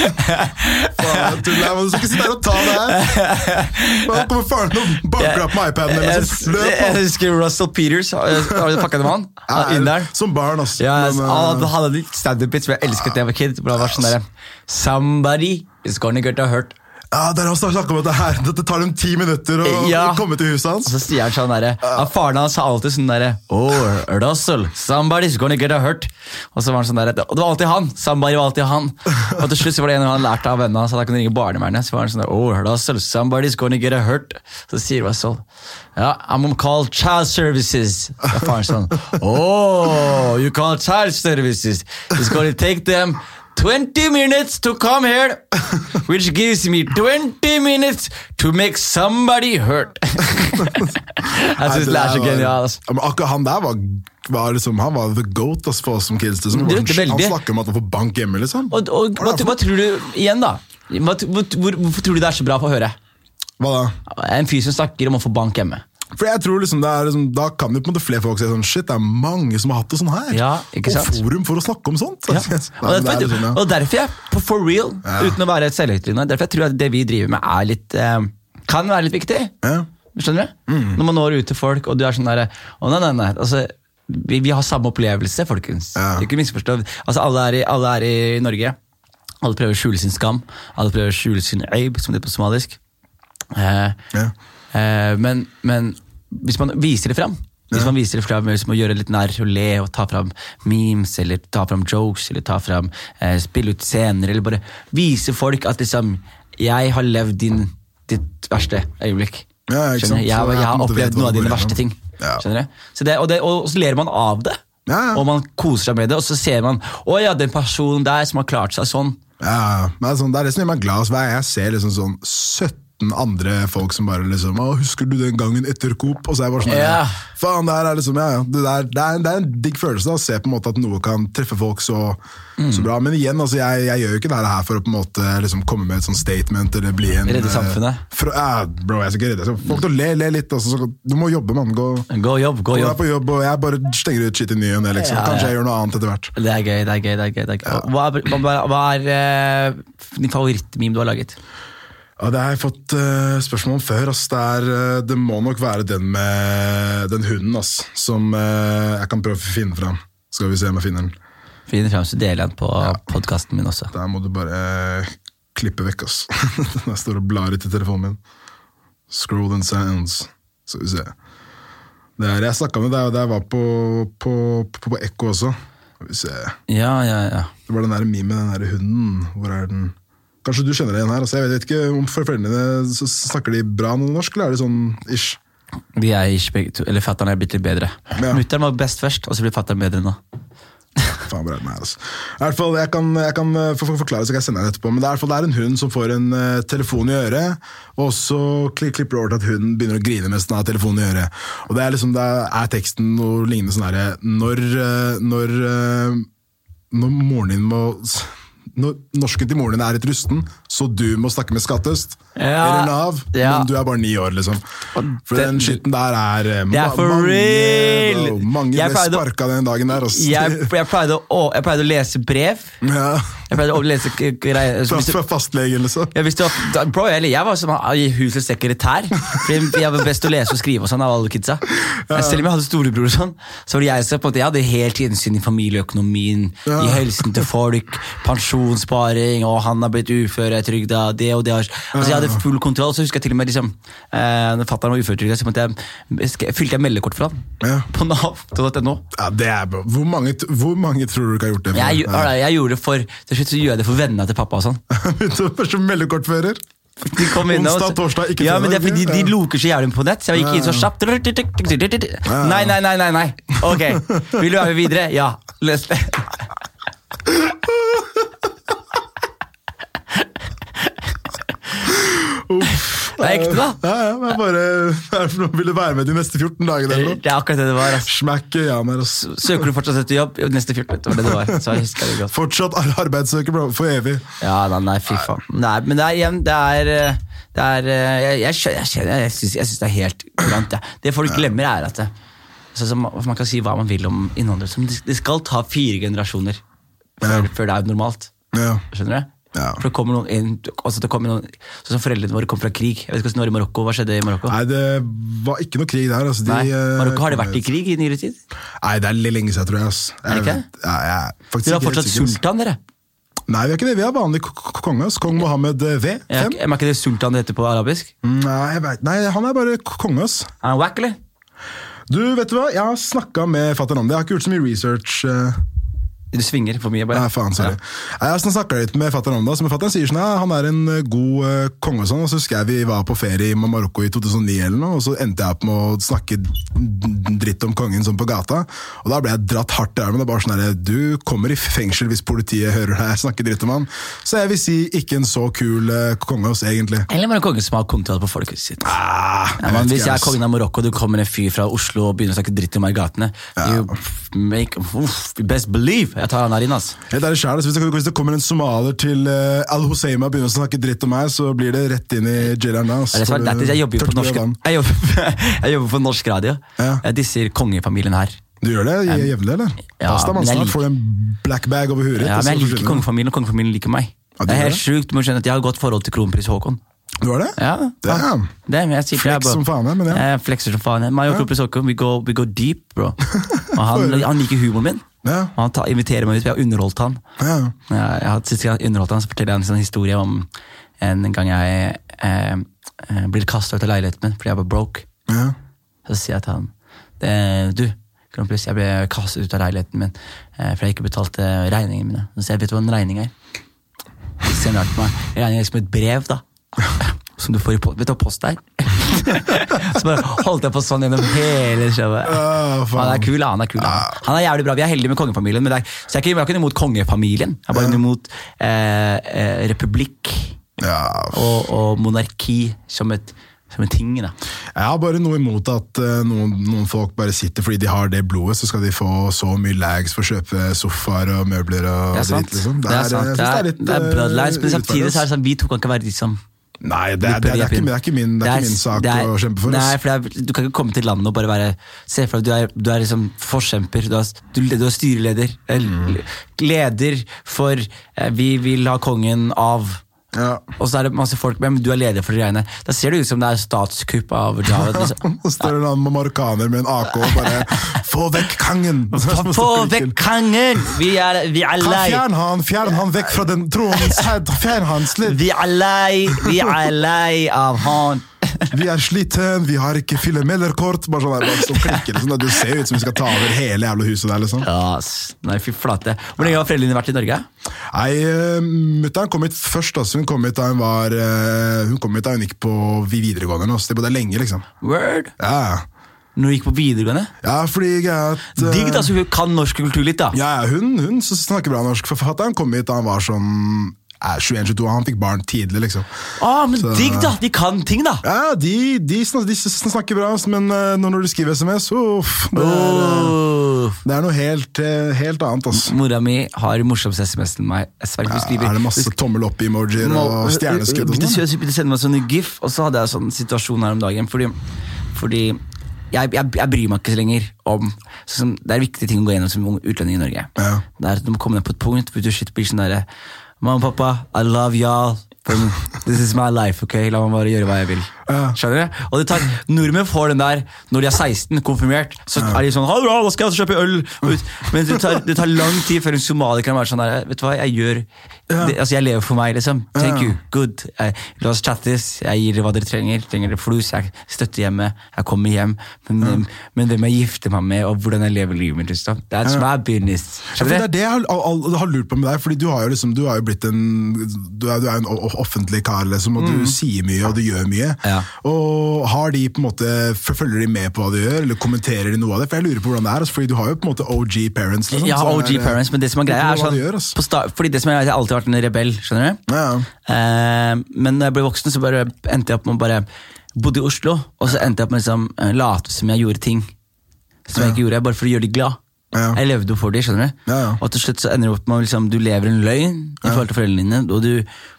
Faen, tuller. men Du skal ikke sitte her og ta det her. Nå kommer faren og banker opp med iPaden. Jeg, løp, jeg husker Russell Peters. Har du pakka det med han? Han er Som barn, altså. Ja, Men, han hadde- eh, litt standup-bits som jeg elsket da jeg var kid. Bro, var sånn der, Somebody is gonna get hurt. Ja, der har han snakket om at det her Det tar dem ti minutter å Ja. komme til huset hans. Og så sier han sånn derre ja, Faren hans sa alltid sånn derre Oh, Russell, somebody's gonna get a hurt. Og så var han sånn derre Og det var alltid han. Somebody var alltid han. Og til slutt så var det en han lærte av vennene hans at han kunne ringe barnevernet. Så var han sånn der, Oh, Russell, somebody's gonna get a hurt. Så sier Russell Ja, I'm gonna call child services. Er faren sånn Oh, you call child services. It's gonna take them 20 minutes to come here, which gives me 20 minutes to make somebody hurt. Jeg syns det er så genialt. Altså. Akkurat han der var, var liksom, Han var the goat ass, for oss som kids. Liksom. Han er snakker om at han får bank hjemme, liksom. Og, og hva, hva tror du igjen, da? Hva, hvor, hvor, hvorfor tror du det er så bra for å høre? Hva da? En fyr som snakker om å få bank hjemme. For jeg tror liksom, det er liksom, Da kan jo på en måte flere folk si sånn Shit, det er mange som har hatt det sånn her. Ja, ikke sant? Og forum for å snakke om sånt. Ja. Nei, Og, er derfor, liksom, ja. og derfor jeg, på for real, uten å være et selvhøytidende, derfor jeg tror at det vi driver med, er litt eh, kan være litt viktig. Ja. Skjønner du? Når man når ut til folk, og du er sånn derre Å, nei, nei, nei. Altså, vi, vi har samme opplevelse, folkens. Ikke misforstå. Altså, alle er, i, alle er i Norge. Alle prøver å skjule sin skam. Alle prøver å skjule sin aib, som det er på somalisk. Eh, Ja. Eh, men, men hvis man viser det fram hvis man viser det fram med liksom å gjøre litt narr og le og ta fram memes eller ta fram jokes eller ta fram eh, spille ut scener eller bare vise folk at liksom jeg har levd din, ditt verste øyeblikk. Ja. Jeg, jeg, jeg har opplevd noen av dine verste ting. Ja. Skjønner du? Så det, og, det, og så ler man av det. Ja. Og man koser seg med det, og så ser man å ja, den personen der som har klart seg sånn. Ja, men det er sånn, det er det som gjør meg glad. Hver gang jeg ser liksom sånn 17 andre folk som bare liksom å, 'Husker du den gangen etter Coop?' Og så er jeg bare sånn Ja. Faen, det her er liksom, ja, ja. Det, der, det, er, det er en digg følelse da, å se på en måte at noe kan treffe folk så, Mm. så bra. Men igjen, altså, jeg, jeg gjør jo ikke det her for å på en måte liksom komme med et sånt statement eller bli en Redde eh, samfunnet. fra- ja, bro, jeg skal ikke redde så Folk til å le, le litt. Altså, så, du må jobbe, mann. Gå, Gå jobb, gå jobb. på jobb, og jeg bare stenger ut shit i ny og ne. Liksom. Kanskje jeg gjør noe annet etter hvert. Det er gøy. det er gøy, det er gøy, det er gøy. Hva er, hva, hva er eh, din favorittmeme du har laget? Ja, Det har jeg fått uh, spørsmål om før. Ass. Det, er, uh, det må nok være den med den hunden ass, som uh, jeg kan prøve å finne fram. Skal vi se om jeg finner den. Finn frem, så deler jeg den på podkasten min også. Der må du bare klippe vekk. ass. der står og blar ut i telefonen min. Scroll and sounds. Skal vi se. Det er, jeg snakka med deg da jeg var på, på, på, på Ekko også. Skal vi se. Ja, ja, ja. Det var den der memen, den der hunden. Hvor er den? Kanskje du kjenner det igjen her? Altså, jeg vet ikke om foreldrene dine så snakker de bra norsk, eller er det sånn ish? Vi er ikke begge to, eller Fatter'n er blitt litt bedre. Ja. Mutter'n var best først, og så blir fatter'n bedre nå. Faen, bra, her, altså. I hvert fall, Jeg kan, jeg kan eh, for, for, forklare, så kan jeg sende deg etterpå. Men det er, i hvert fall, det er en hund som får en uh, telefon i øret, og så klipper det over til at hunden begynner å grine mens den har telefonen i øret. Og det er liksom, det er teksten noe lignende sånn herre Når, uh, når, uh, når moren din må når Norsken til moren din er litt rusten, så du må snakke med skattøst. Ja, Eller Nav, ja. men du er bare ni år, liksom. For det- den skitten der er eh, Det er for mange, real! bro, Mange ble pleide sparka den dagen der. Jeg, jeg, pleide å, jeg pleide å lese brev, ja. Jeg pleide å lese greier Fra, fastlegen, liksom. Jeg, du, bro, jeg, jeg var som i husets sekretær. Fordi jeg var best å lese og skrive og sånn av alle kidsa. Selv om jeg hadde storebror og sånn, så var det jeg som på en måte, jeg hadde helt innsyn i familieøkonomien, i helsen til folk, pensjonssparing, og han har blitt uføretrygda, det og det. har- Altså, jeg hadde full kontroll. Så husker jeg til og med liksom, eh, når fatter'n var uføretrygda, så jeg, fylte jeg meldekort for han Ja. på nav.no. Ja, det er bra. Hvor mange, hvor mange tror du ikke har gjort det? for? Jeg, jeg, jeg gjorde det for Til slutt så gjør jeg det for vennene til pappa og sånn. Som meldekortfører. De kom inn Onsdag, torsdag, ikke ja, men det er fordi de, de loker så jævlig på nett, så jeg gikk inn så kjapt. Nei, nei, nei, nei, nei. Ok, vil du være med videre? Ja. Les det. Det er ekte, da. Ja, ja, men bare Vil ville være med de neste 14 dagene? eller? Det er akkurat det det var. ass. Smack, ja, men altså. Søker du fortsatt etter jobb? Neste 14, det var det det var. Så jeg det godt. Fortsatt arbeidssøker, bro. For evig. Ja, nei, nei fy faen. Nei, men det er det er det er, jeg, jeg, jeg, jeg, syns, jeg det er helt kurant. Det. det folk glemmer, er at det, altså, så man, kan si hva man vil om innvandrere. Det det skal ta fire generasjoner før, Ja. før det er normalt. Ja. Skjønner du? Ja. For det kommer noen inn, altså det kommer noen, Sånn som Foreldrene våre kom fra krig. Jeg vet ikke var i Marokko. Hva skjedde i Marokko? Nei, det var ikke noe krig der. Altså, de, Nei, eh, Marokko Har det vært i krig i nyere tid? Nei, det er litt lenge siden, tror jeg. ass. Er det ikke Jeg Ja, jeg er Dere har fortsatt sultan, dere. Nei, vi har ikke det. Vi har vanlig konge. Kong Mohammed eh, V. Ja, er ikke det sultan det heter på arabisk? Nei, jeg vet. Nei, han er bare konge. Er han wack, eller? Du, vet du hva? Jeg har snakka med fatter'n om det. Jeg har ikke gjort så mye research. Du svinger for mye, bare. Nei, faen, sorry. Jeg har snakka litt med fatter'n om det. Så fatter'n sier sånn, ja, han er en eh, god uh, konge og sånn. Og så husker jeg vi var på ferie i Marokko i 2009 eller noe, og så endte jeg opp med å snakke dritt om kongen sånn på gata. Og da ble jeg dratt hardt i armen. Det er bare sånn her, Du kommer i fengsel hvis politiet hører deg snakke dritt om han. Så jeg vil si ikke en så kul uh, konge oss, egentlig. Eller bare en konge som har kontroll på folket sitt. Ah, Ja, men hvis jeg er kongen av Marokko, og du kommer en fyr fra Oslo og begynner å snakke dritt om meg i gatene you make, uff, Best believe jeg tar han her inn, ass. Helt ærlig selv, hvis, det, kommer en somalier til uh, Al Hoseima og begynner å snakke dritt om meg, så blir det rett inn i jaileren da. Altså, For, lættis. Jeg jobber norsk, jeg jobber, jeg på norsk radio. Ja. Jeg disser kongefamilien her. Du gjør det jevnlig, eller? Ja, Pasta, jeg snart liker- får du en black bag over huet. Ja, men jeg liker kongefamilien, og kongefamilien liker meg. Ja, det er helt sjukt, men skjønner at jeg har godt forhold til kronprins Haakon. Du har det? Ja. Det er, jeg sier, Flex jeg som faen, men ja. Jeg flexer som faen. Meg og kronprins Haakon, we go, we go deep, bro. Og han, han liker humoren min. Ja. Han tar, inviterer meg ut, for jeg har underholdt han. Ja. Jeg, jeg sist gang jeg underholdt han, så forteller jeg en sånn historie om en gang jeg eh, blir ble kasta ut av leiligheten min fordi jeg var broke. Ja. Så sier jeg til han det, Du, kronprins, jeg ble kastet ut av leiligheten min eh, fordi jeg ikke betalte regningene mine. Så sier jeg, vet du hva en regning er? Så sier han rart på meg. Regning er som et brev, da. Som du får i post. Vet du hva post er? så bare holdt jeg på sånn gjennom hele showet. Ah, han er kul, han er kul. Han. han er jævlig bra. Vi er heldige med kongefamilien. Men er, så jeg er ikke, jeg er ikke imot kongefamilien. Jeg er bare imot eh, eh, republikk ja. og, og monarki som et, som en ting. Da. Jeg har bare noe imot at uh, noen, noen folk bare sitter fordi de har det blodet, så skal de få så mye lags for å kjøpe sofaer og møbler og Det er sant. dritt. Liksom. Det er, Det er, litt, det er eh, bloodlines, men samtidig så er det sånn, vi to kan ikke være de som Nei, det er, det, er, det, er ikke, det er ikke min, det er ikke min sak å kjempe for. Nei, for Du kan ikke komme til landet og bare være Se for deg at du er, du er liksom forkjemper. Du er, du, du er styreleder. Mm. Leder for eh, Vi vil ha kongen av Ja. Og så er det masse folk Men du er leder for de greiene. Da ser det ut som det er statskupp av Javad. Liksom. Så står det en marokkaner med en AK og bare Få vekk kangen!' Få vekk kangen! Vi er, vi er lei. Fjern han fjern han vekk fra den tronen! Fjern hans liv. Vi er lei. Vi er lei av han. Vi er sliten, vi har ikke filemellerkort. Bare sånn der, som klikker, liksom. Du ser jo ut som vi skal ta over hele jævla huset der, liksom. Ja. Nei, fy flate. Hvor lenge har foreldrene vært i Norge? Nei, uh, Mutter'n kom hit først. Altså. Hun kom hit da hun var eh, Hun kom hit da hun gikk på videregående. Altså. Det bodde lenge, liksom. Word? Ja, Når du gikk på videregående? ja fordi jeg at uh, Digg, da, så hun kan norsk kultur litt, da. Ja, ja, hun, hun snakker bra norsk. Forfatteren kom hit da han var sånn eh, 21-22. Han fikk barn tidlig, liksom. Ah, men Så- digg, da! De kan ting, da! Ja, de, de, de snakker bra, men eh, når du skriver SMS, uff det, er, eh, Oh. det er noe helt, eh, helt annet, altså. Mora mi har morsomst SMS til meg. Jeg sverger, skriver er det masse tommel opp-emojier og stjerneskudd og sånn? begynte sende meg sånne gif, og så hadde jeg sånn situasjon her om dagen. Fordi, fordi jeg, jeg, jeg bryr meg ikke lenger om sånn Det er viktige ting å gå gjennom som utlending i Norge. Ja. Det er at Du må komme ned på et punkt hvor du shit blir sånn derre Mamma og pappa, I love y'all. This is my life, ok? La meg bare gjøre hva jeg vil. Ja. Skjønner du? Og det tar, Nordmenn får den der når de er 16, konfirmert. Så er de sånn Ha det bra, da skal jeg kjøpe øl! Men det tar, det tar lang tid før en somalier kan være sånn der Vet du hva, jeg gjør det, Altså, jeg lever for meg, liksom. Thank you. Good. Jeg, la oss chattes. Jeg gir dere hva dere trenger. Trenger dere flus? Jeg støtter hjemmet. Jeg kommer hjem. Men, men hvem jeg gifter meg med, og hvordan jeg lever livet mitt. Liksom. That's my business. Ja, det er det jeg har, har lurt på med deg, fordi du har jo, liksom, du har jo blitt en Du er, du er en offentlig kar, liksom, og du sier mye og du gjør mye. Mm. Ja. Og har de på en måte Følger de med på hva du gjør, eller kommenterer de noe av det? For jeg lurer på hvordan det er, altså, fordi du har jo på en måte OG parents. Liksom, Jeg har OG er parents, men det som er greia er sånn gjør, altså. på start, Fordi det som er Jeg har alltid vært en rebell, skjønner du? Ja. Eh, men når jeg ble voksen, så bare endte jeg opp med å bare bodde i Oslo, og så endte jeg opp med å liksom, eh, late som jeg gjorde ting som jeg ikke gjorde, bare for å gjøre de glad. Ja. Jeg levde jo for dem, skjønner du? Ja, ja. Og til slutt så ender det opp med at liksom, du lever en løgn i forhold til foreldrene dine. Og du,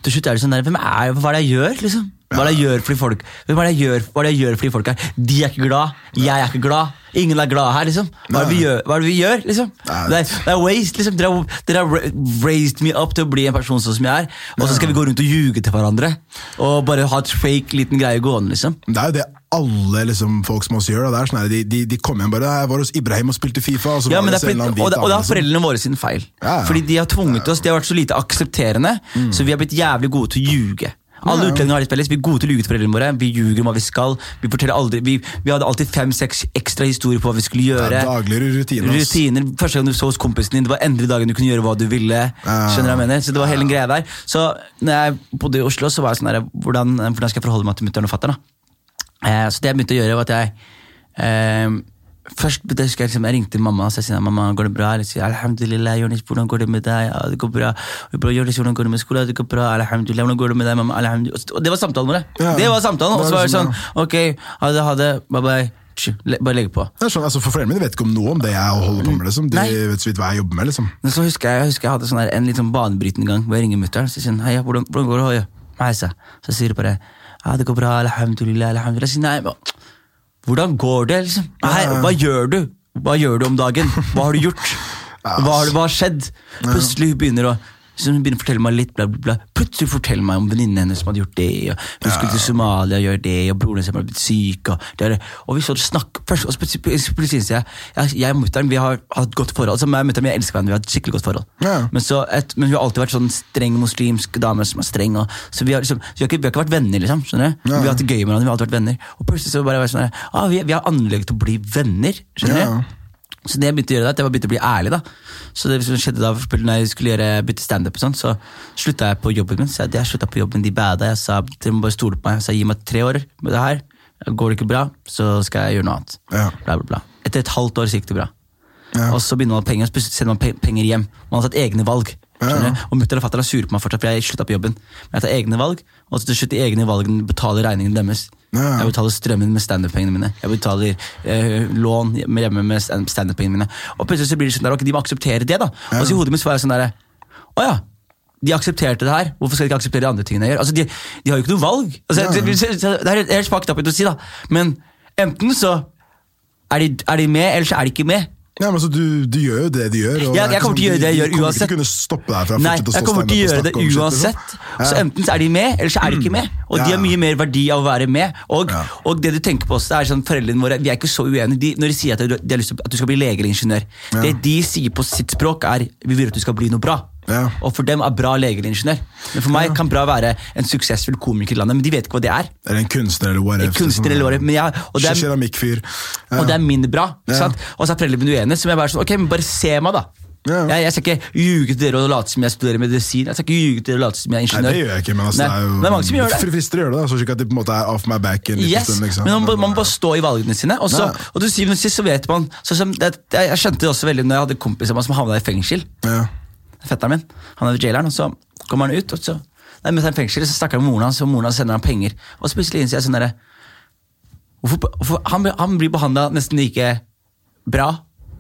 til slutt er du sånn der, hvem er jeg, hva er det jeg gjør, liksom? Hva er det jeg gjør fordi folk Hva er det jeg gjør, hva er det jeg gjør fordi folk er De er ikke glad, jeg er ikke glad. Ingen er glad her, liksom. Hva er det vi gjør, det vi gjør liksom? Det er, det er waste, liksom. Dere har, dere har raised me up til å bli en person sånn som jeg er, og så skal vi gå rundt og ljuge til hverandre. Og bare ha et fake liten greie gående, liksom. Det er jo det alle liksom, folk som oss gjør. Det er sånn de, de, de kom hjem bare Jeg var hos Ibrahim og spilte Fifa. Og så Ja, var det det annen og, det, er liksom. foreldrene våre sin feil. Ja, ja. Fordi de har tvunget oss, de har vært så lite aksepterende, så vi har blitt jævlig gode til å ljuge. Alle Ja, utlendinger har litt felles, Vi er gode til å luge til foreldrene våre. Vi ljuger om hva vi skal. Vi forteller aldri, vi, vi hadde alltid fem-seks ekstra historier på hva vi skulle gjøre. Det er daglige rutiner. Rutiner. Første gang du så hos kompisen din, det var endelig dagen du kunne gjøre hva du ville. Skjønner du hva jeg mener? Så det var hele en greie der. Så når jeg bodde i Oslo, så var jeg sånn der, hvordan, hvordan skal jeg forholde meg til mutter'n og fatter'n? Eh, så det jeg begynte å gjøre, var at jeg eh, Først det husker jeg, liksom, jeg ringte mamma og sier mamma, går det bra? Jeg sier alhamdulillah, Jonis, hvordan går det med deg? Ja, det går bra. Jonis, hvordan går det med skolen? Det går bra, alhamdulillah. Hvordan går det med deg, mamma? Alhamdulillah. Og det var samtalen vår. Ja. Det var samtalen, Og så var det sånn, ok, ha det, ha det, bye bye. Le- Bare legge på. Det er sånn, altså, for Foreldrene mine vet ikke om noe om det jeg holder på med. Liksom. De Nei. vet så vidt hva jeg jobber med. Liksom. Så husker jeg, jeg husker jeg hadde sånn der, en litt sånn banebrytende gang hvor jeg ringer mutter'n. og sier hei, hvordan, hvordan går det? Meisa. Så sier hun bare ja, det går bra, alhamdulillah. alhamdulillah. Jeg sier nei, hvordan går det? liksom? Nei, hva gjør du? Hva gjør du om dagen? Hva har du gjort? Hva har, hva har skjedd? Plutselig begynner å så hun begynner å fortelle meg litt, bla, bla, bla. Plutselig forteller meg om venninnen hennes som hadde gjort det. Og hun skulle til Somalia og gjøre det, og broren hennes hadde blitt syk. Og, det, og vi så snakk først, og plutselig sier jeg jeg, jeg og mutter'n vi har hatt et godt forhold. Altså, meg og mutter'n vi elsker hverandre, vi har et skikkelig godt forhold. Ja. Men, så et, men hun har alltid vært sånn streng muslimsk dame som er streng. Og, så vi har, liksom, så vi, har ikke, vi har ikke vært venner, liksom. skjønner du? Vi har hatt det gøy med hverandre, vi har alltid vært venner. Og plutselig så bare var sånn ah, vi, vi har anlegg til å bli venner. skjønner Ja. Så det jeg begynte å gjøre da, at jeg begynte å bli ærlig. da. Så det som skjedde da, når jeg skulle gjøre bytte standup, sånn, så slutta jeg på jobben min. Så jeg, jeg slutta på jobben, de bada. Jeg sa dere må bare stole på meg. Jeg sa gi meg tre år med det her. Går det ikke bra, så skal jeg gjøre noe annet. Ja. Bla, bla, bla. Etter et halvt år så gikk det bra. Ja. Og så begynner man penger, og så sender man penger hjem. Man har tatt egne valg. Og mutter og fatter er sure på meg fortsatt, for jeg slutta på jobben. Men jeg tar egne valg, og til slutt de egne valgene betaler regningen deres. Ja. Jeg betaler strømmen med standup-pengene mine. Jeg betaler eh, lån hjemme med stand- standup-pengene mine. Og plutselig så blir det sånn der, ok, de må akseptere det, da. Og så i hodet mitt så var jeg sånn derre Å ja. De aksepterte det her, hvorfor skal de ikke akseptere de andre tingene jeg gjør? Altså, de, de har jo ikke noe valg. Altså, Ja. det, det, er helt- fucked up å si, da. Men enten så er de, er de med, eller så er de ikke med. Ja, men altså, du, du gjør jo det de gjør. og Jeg- er kommer til å sånn- gjøre det jeg gjør De kommer uansett. ikke kunne stoppe deg fra Nei, jeg kommer til å gjøre det liksom. uansett. Så enten så er de med, eller så er de ikke med. Og de har mye mer verdi av å være med. Og, Ja. og det du tenker på også, er sånn foreldrene våre Vi er ikke så uenige. De, når de sier at de, har lyst til at du skal bli lege eller ingeniør, Ja. det de sier på sitt språk, er vi vil at du skal bli noe bra. Ja. Og for dem er bra lege eller ingeniør. Men for meg kan bra være en suksessfull komiker i landet, men de vet ikke hva det er. Eller en kunstner eller whatever. Kunstner eller whatever. er. Men jeg, og det er, Ja. og det er min bra. Ja. Og så er foreldrene mine uenige, så må jeg bare sånn, ok, men bare se meg, da. Ja. Jeg, jeg skal ikke ljuge til dere og late som jeg studerer medisin. Jeg skal ikke ljuge til dere og late som jeg er ingeniør. Nei, det gjør jeg ikke, men altså, Nei, det er jo men det er mange som gjør det. frister å gjøre det, så ikke at de på en måte er off my back en Yes, stund. Liksom. men man, må- man må bare stå i valgene sine. Og, så, Ja. og til syvende og sist så vet man så som, det, jeg, jeg skjønte det også veldig når jeg hadde kompiser som havna i fengsel. ja. Fetteren min, Han er jaileren, og så kommer han ut, og så Nei, han fengsel, så snakker han med moren hans, og moren hans sender han penger. Og så plutselig innser jeg sånn derre Han, han blir behandla nesten like bra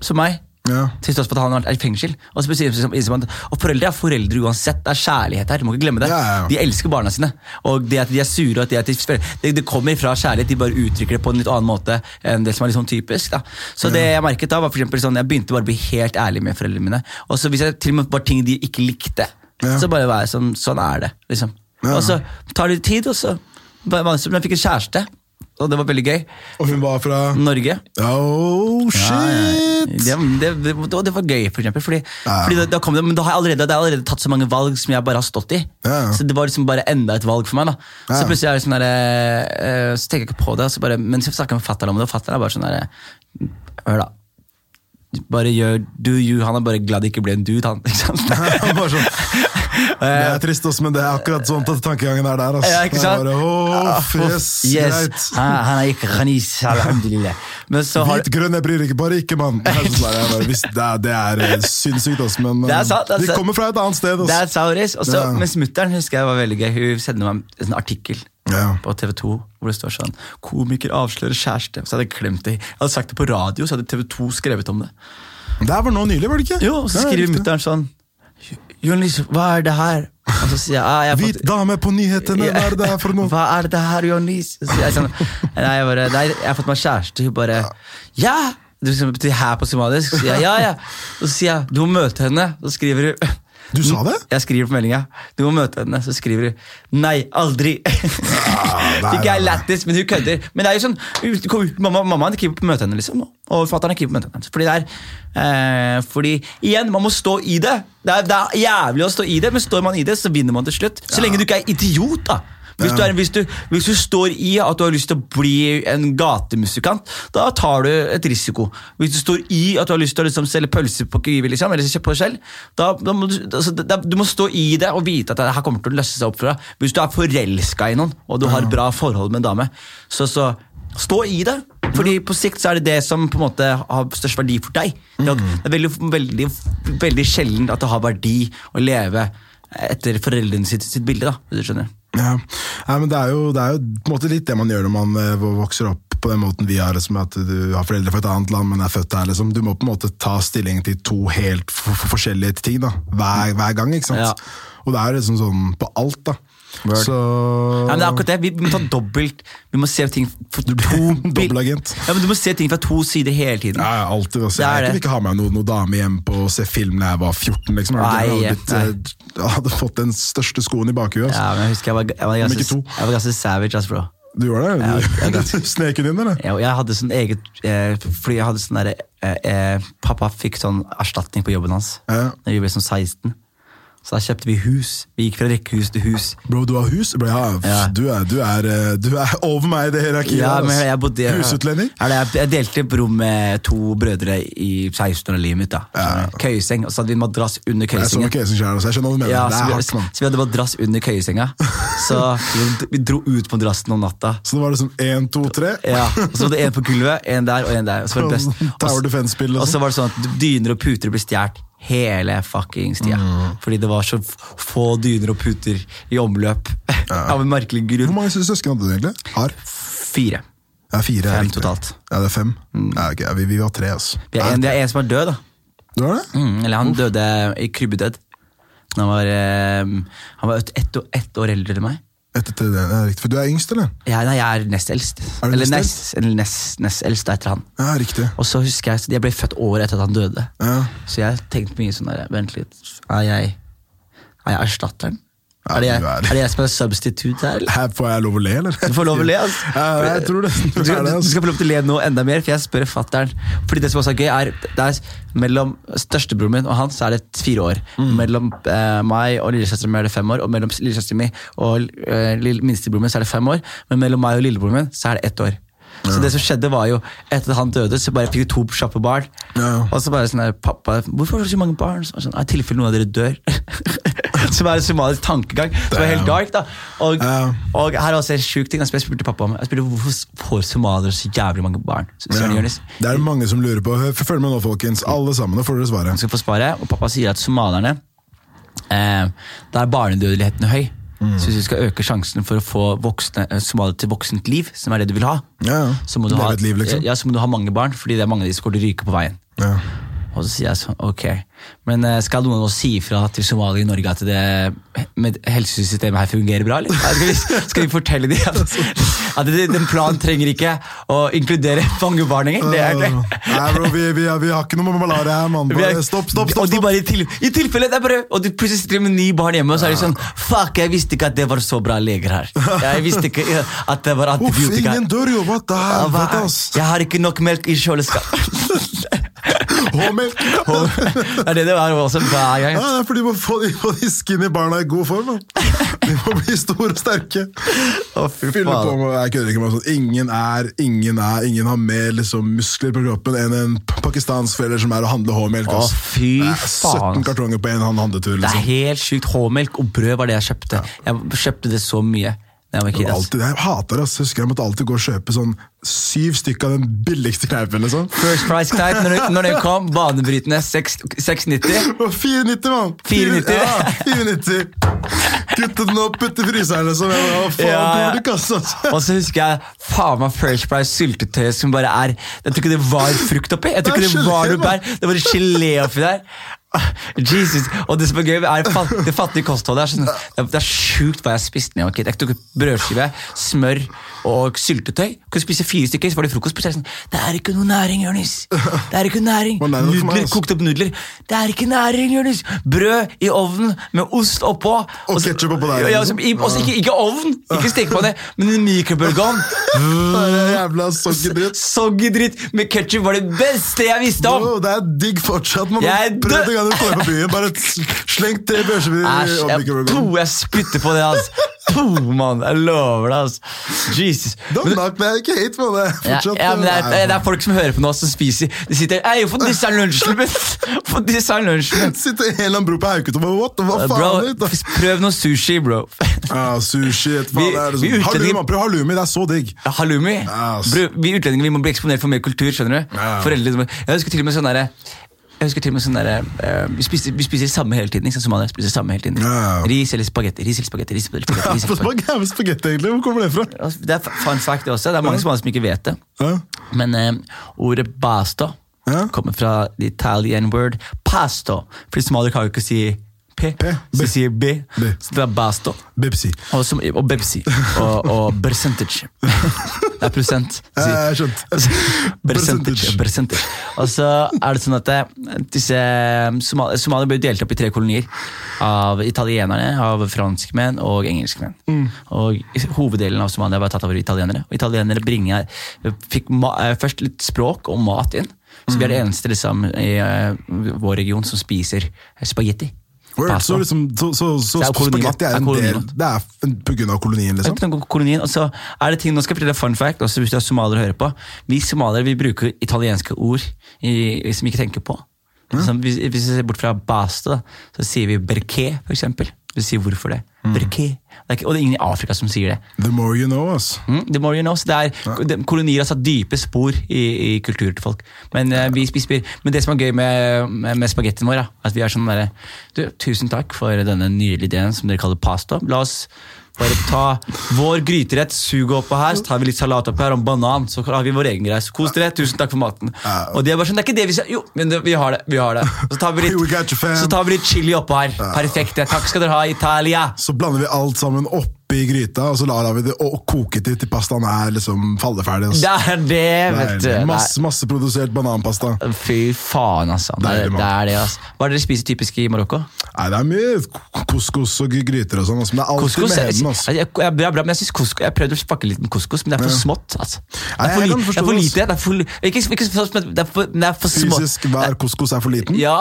som meg. Ja. Til tross for at han har vært i fengsel. Og, så liksom og foreldre er foreldre uansett. Det er kjærlighet her. Du må ikke glemme det. Ja, ja. De elsker barna sine. Og det at de er sure, og at de er det, det kommer fra kjærlighet. De bare uttrykker det på en litt annen måte enn det som er sånn typisk. Da. Så det jeg merket da, var for sånn, jeg begynte bare å bli helt ærlig med foreldrene mine. Og så hvis jeg til og med var ting de ikke likte, så bare var jeg sånn, sånn er det. liksom. Og så tar det tid, og så Men jeg fikk en kjæreste, og det var veldig gøy. Og hun var fra Norge. Oh, shit! ja. Det, det, det, det, det var gøy, for eksempel. Fordi, Ja. fordi da, da kom det, men da har jeg allerede, det har allerede tatt så mange valg som jeg bare har stått i. Ja. Så det var liksom bare enda et valg for meg. da Så plutselig er det sånn der, eh, Så tenker jeg ikke på det. Så bare, men så snakker jeg med fatter'n om det, og fatter'n er bare sånn der Hør, da. Bare gjør do you. Han er bare glad det ikke ble en dude, han. Ikke sant? Bare sånn. Det er trist, også, men det er akkurat sånn at tankegangen er der. Altså. Ja, ikke sant? Bare, oh, yes, greit. Han, han er ikke khanis, alhamdulillah. Men så har Hvit, grønn, jeg bryr ikke, bare ikke, mann. Det er det det eh, sinnssykt, altså, men Det er sant, det er de kommer fra et annet sted. Det Altså. er Sauris. Og så, Ja. Mens mutter'n husker jeg var veldig gøy. Hun sendte meg en artikkel Ja. på TV 2 hvor det står sånn 'Komiker avslører kjæreste'. Så hadde jeg glemt det. Jeg hadde sagt det på radio, så hadde TV 2 skrevet om det. Det var nå nylig, var det ikke? Jo, og Så skriver mutter'n sånn 'Jonis, hva er det her?' Og så sier jeg ah, jeg Hvit fått, dame på nyhetene, hva er det her for noe? Hva er det her, Jonis? Så sier jeg sånn Nei, jeg, bare, nei, jeg har fått meg kjæreste. Hun bare Ja! Det betyr her på somalisk. Så sier jeg ja, ja. Og så sier jeg du må møte henne. Så skriver hun Du sa det? Jeg skriver på meldinga. Du må møte henne. Så skriver hun nei, aldri. nei, Fikk jeg lættis, men hun kødder. Men det er jo sånn, mamma, Mammaen er keen på å møte henne, liksom. Og fatter'n er keen på å møte henne. Fordi det er eh, Fordi igjen, man må stå i det. Det er, det er jævlig å stå i det, men står man i det, så vinner man til slutt. Så lenge du ikke er idiot, da. Hvis, du er, hvis, du, hvis du står i at du har lyst til å bli en gatemusikant, da tar du et risiko. Hvis du står i at du har lyst til å liksom selge pølser på Kiwi, liksom, eller kjøpe selv, da, da må du, altså, da, du må stå i det og vite at det her kommer til å løse seg opp for deg. Hvis du er forelska i noen, og du har bra forhold med en dame, så, så stå i det. Fordi på sikt så er det det som på en måte har størst verdi for deg. Det er- det er veldig, veldig, veldig sjelden at det har verdi å leve etter foreldrene sitt, sitt bilde, da, hvis du skjønner. Ja. Nei, men det er, jo, det er jo på en måte litt det man gjør når man eh, vokser opp på den måten vi har, liksom, at du har foreldre fra et annet land, men er født her. Liksom. Du må på en måte ta stilling til to helt forskjellige ting da. hver, hver gang. ikke sant? Ja. Og det er liksom sånn på alt, da. Så Ja, men det er akkurat det, Vi må ta dobbelt Vi må se ting for to Dobbeltagent. Ja, men Du må se ting fra to sider hele tiden. Ja, ja, alltid. Altså. Jeg vil kunne ikke ha med noen noe dame hjem på å se film da jeg var 14. liksom. Jeg hadde, blitt, eh, jeg hadde fått den største skoen i bakhuet. Altså. Ja, men Jeg husker jeg var, jeg var, ganske, jeg var ganske savage, ass, bro. Du gjorde det? Ja, jeg er Du, snek din, eller? Jeg, jeg hadde sånn eget eh, Fordi jeg hadde sånn derre eh, eh, Pappa fikk sånn erstatning på jobben hans Ja. Da vi ble sånn 16. Så da kjøpte vi hus. Vi gikk fra rekkehus til hus. Bro, du har hus? Bro, ja, Ja. Du, er, du, er, eh, du er over meg i det hierarkiet. Ja, men jeg bodde Husutlending? Jeg, jeg delte et rom med to brødre i 16 år av livet mitt. da Ja. Køyeseng, og så hadde vi madrass under Jeg så køyesengen. jeg selv, altså. jeg skjønner hva du mener. Ja, det så, er vi, hardt, mann. så vi hadde madrass under køyesenga. Så vi, dro ut på madrassen om natta. Så det var liksom én, to, tre? Ja, og Så var det en på gulvet, en der og en der. Og så var det best. Sånn Tower Og så- så sånn. var det sånn at dyner og puter ble stjålet hele fuckings tida. Mm. Fordi det var så få dyner og puter i omløp. Av en merkelig Hvor mange søsken hadde du egentlig? Har? Fire. Ja, fire. er Fem totalt. Ja, det er fem? Ja, okay. vi, vi var tre, altså. Vi er en, det er en som er død, da. Du er det? Mm, eller han døde i krybbedød. Han var, eh, han var ett ett år eldre enn meg. Etter til det, er riktig. For du er yngst, eller? Ja, nei, jeg er nest eldst. Er Eller nest, nest, nest eldst etter han. Ja, riktig. Og så husker jeg, jeg ble født året etter at han døde. Ja. Så jeg tenkte mye sånn der, vent litt, er jeg, er jeg erstatteren? Ja, er, det jeg, er- det jeg som er substitute her? eller? Her får jeg lov å le, eller? Du får lov å le, altså. Ja, jeg tror det. Du, skal- du skal få lov til å le nå enda mer, for jeg spør fatteren. Fordi det som også er gøy, er, er mellom størstebroren min og han så er det fire år. Mm. Mellom eh, meg og lillesøsteren min er det fem år, og mellom lillesøsteren min og eh, minstebroren min så er det fem år. Men mellom meg og lillebroren min så er det ett år. Så det som skjedde var jo, etter at han døde, så bare fikk vi to kjappe barn. Ja. Og så bare sånn her, pappa, hvorfor har du så mange barn? Så sånn, I tilfelle noen av dere dør. som er en somalisk tankegang. Som er helt dark, da. Og, og her er også en sjuk ting. Jeg spurte pappa om Jeg spurte, Hvorfor får somaliere så jævlig mange barn? Ja. Det er mange som lurer på. Følg med nå, folkens. Alle sammen. Nå får dere svaret. svaret. skal få svaret, og pappa sier at somalierne eh, Da er barnedødeligheten høy. Mm. Så hvis du skal øke sjansen for å få voksne, somalier til voksent liv, som er det du vil ha, Ja, ja. så må du, ha, liv, liksom. ja, så må du ha mange barn, fordi det er mange av de som kommer til å ryke på veien. Ja. Og så sier jeg sånn, ok. Men eh, skal noen oss si ifra til Somalia i Norge at det med helsesystemet her fungerer bra, eller? Skal vi, skal vi fortelle dem at, at den planen trenger ikke å inkludere fangebarn engang? Det er det. Nei, bro, vi, vi, vi har ikke noe med malaria her, mann. Er- Stopp, stopp, stopp! Og de bare i, til, i tilfelle det er bare Og de plutselig sitter med ni barn hjemme, og så er de sånn Fuck, jeg visste ikke at det var så bra leger her. Jeg visste ikke at det var antibiotika. Uff, ingen dør jo! Helvete, er- ass! Jeg har ikke nok melk i kjøleskapet. H-melk! Det er det det er også hver gang. Ja, det er fordi du må få de, de skinny barna i god form. Da. De må bli store og sterke. Å, fy Fylle på med, jeg kødder ikke med sånn. Ingen er, ingen er, ingen har mer liksom, muskler på kroppen enn en pakistansk forelder som er å handle H-melk. Å, fy faen. 17 kartonger på en handletur. handletur. Det er Liksom. helt sjukt. H-melk og brød var det jeg kjøpte. Jeg kjøpte det så mye jeg. Alltid, jeg hater det. Jeg husker jeg måtte alltid gå og kjøpe sånn syv stykker av den billigste kneipen. liksom. First price kneip når, når den kom, banebrytende 6,90. 490, mann! 490. Ja, 490. Kutte den opp, putte fryseren, liksom. Jeg bare, faen, Ja, ja. Du kassa? altså? Og så husker jeg faen meg First Price syltetøy som bare er Jeg tror ikke det var frukt oppi. Jeg tror Det ikke det var noe bær. Det var gelé oppi der. Jesus, Og det som er gøy, er fatt, det fattige kostholdet. er sånn, det er, det er sjukt hva jeg spiste ned. Okay? Jeg tok brødskive, smør og syltetøy. Kunne spise fire stykker, så var det frokost. Så er det sånn, det er ikke noe næring, Jonis. Det er ikke næring. Er Nudler, Kokte opp nudler. Det er ikke næring, Jonis. Brød i ovnen med ost oppå. Og så- ketchup oppå der, Ja, liksom. også ikke, ikke ovn, ikke stekepanne, men en mikrobølgeovn. Det er jævla soggy dritt. med ketsjup var det beste jeg visste om! Bro, det er digg fortsatt. Man Jeg dø- det gang du kommer på byen. Bare sleng tre børser i jeg, jeg spytter på det, altså. Puh, mann, jeg lover det, altså. Jesus. Don't knock me, ikke hate på det. ja, Fortsatt, ja, men det, er, det er folk som hører på nå, som spiser. De sitter Ei, få disse lunsjen min! Få disse lunsjen min! Sitter en eller annen bro på Hauketo og What? Hva faen? Bro, prøv noe sushi, bro. Ja, sushi, et faen, Vi- det er vi liksom. utlendinger- Halloumi, man, prøv halloumi, det er så digg. Halloumi. ass. Bro, vi utlendinger vi må bli eksponert for mer kultur. skjønner du? Ja. Foreldre, jeg husker til og med sånn derre jeg husker til og med sånn der, uh, vi, spiser, vi spiser samme hele tiden. ikke sant? Spiser samme hele tiden. Ja. Ris eller spagetti. ris eller spagetti, ris eller spagetti, ris eller spagetti. spagetti, egentlig? Hvor kommer det fra? Altså, Det er fun fact også. Det er mange somaliere som ikke vet det. Ja. Men uh, ordet basto Ja. kommer fra the Italian word pasto. For somaliere kan jo ikke si P, P, så sier B. B. Så det er basto. Bepsi. Og, som, og Bepsi. Og, og percentage. Det er prosent. Ja, sier. jeg har skjønt. Percentage. percentage. Og så er det sånn at eh, disse Somalia, Somalia ble delt opp i tre kolonier. Av italienerne, av franskmenn og engelskmenn. Og Hoveddelen av Somalia var tatt av italienere. Og italienere bringer, fikk ma eh, først litt språk og mat inn. Så vi er det eneste liksom, i uh, vår region som spiser spagetti. Word, så, liksom, så, så, så så spagetti er en del. Det er av kolonien, liksom? Kolonien, og så er det ting, Nå skal jeg fortelle fun fact, også hvis du er somalier og hører på. Vi somaliere vi bruker italienske ord i, som vi ikke tenker på. Sånn, hvis, hvis vi ser bort fra baste, da, så sier vi berke for eksempel. Vi sier hvorfor det. Berké. Det er ikke, og det er ingen i Afrika som sier det. The more you know, ass. Mm, the more you know. Det er, ja. kolonier har satt dype spor i, i kulturen til folk. Men, ja. vi spiser, men det som er gøy med, med, med spagettien vår, da, at vi er sånn derre Tusen takk for denne nydelige ideen som dere kaller pasta. La oss bare ta vår gryterett, suge oppå her, så tar vi litt salat oppå her og banan. Så har vi vår egen greie. Kos dere, tusen takk for maten. Og de er bare sånn, det er ikke det vi sier. Jo, men det, vi har det. vi har det. Så tar vi litt, så tar vi litt chili oppå her. Perfekt. Takk skal dere ha, Italia. Så blander vi alt sammen oppi gryta, og så lar vi det og koke til til pastaen er liksom falleferdig. Altså. Det er det, vet du. Masse, Masse, produsert bananpasta. Fy faen, altså. Det er Deilig, det, er det altså. Hva er det dere spiser typisk i Marokko? Nei, Det er mye couscous og gryter og sånn, altså, men det er alltid Couscous? med heden, altså. jeg, jeg, jeg, men jeg synes couscous, jeg prøvde å pakke litt med couscous, men det er for smått. altså. Det er for, li, det er for lite. Det er for, ikke, ikke men det er for, det er for smått. Fysisk hver couscous er for liten. Ja.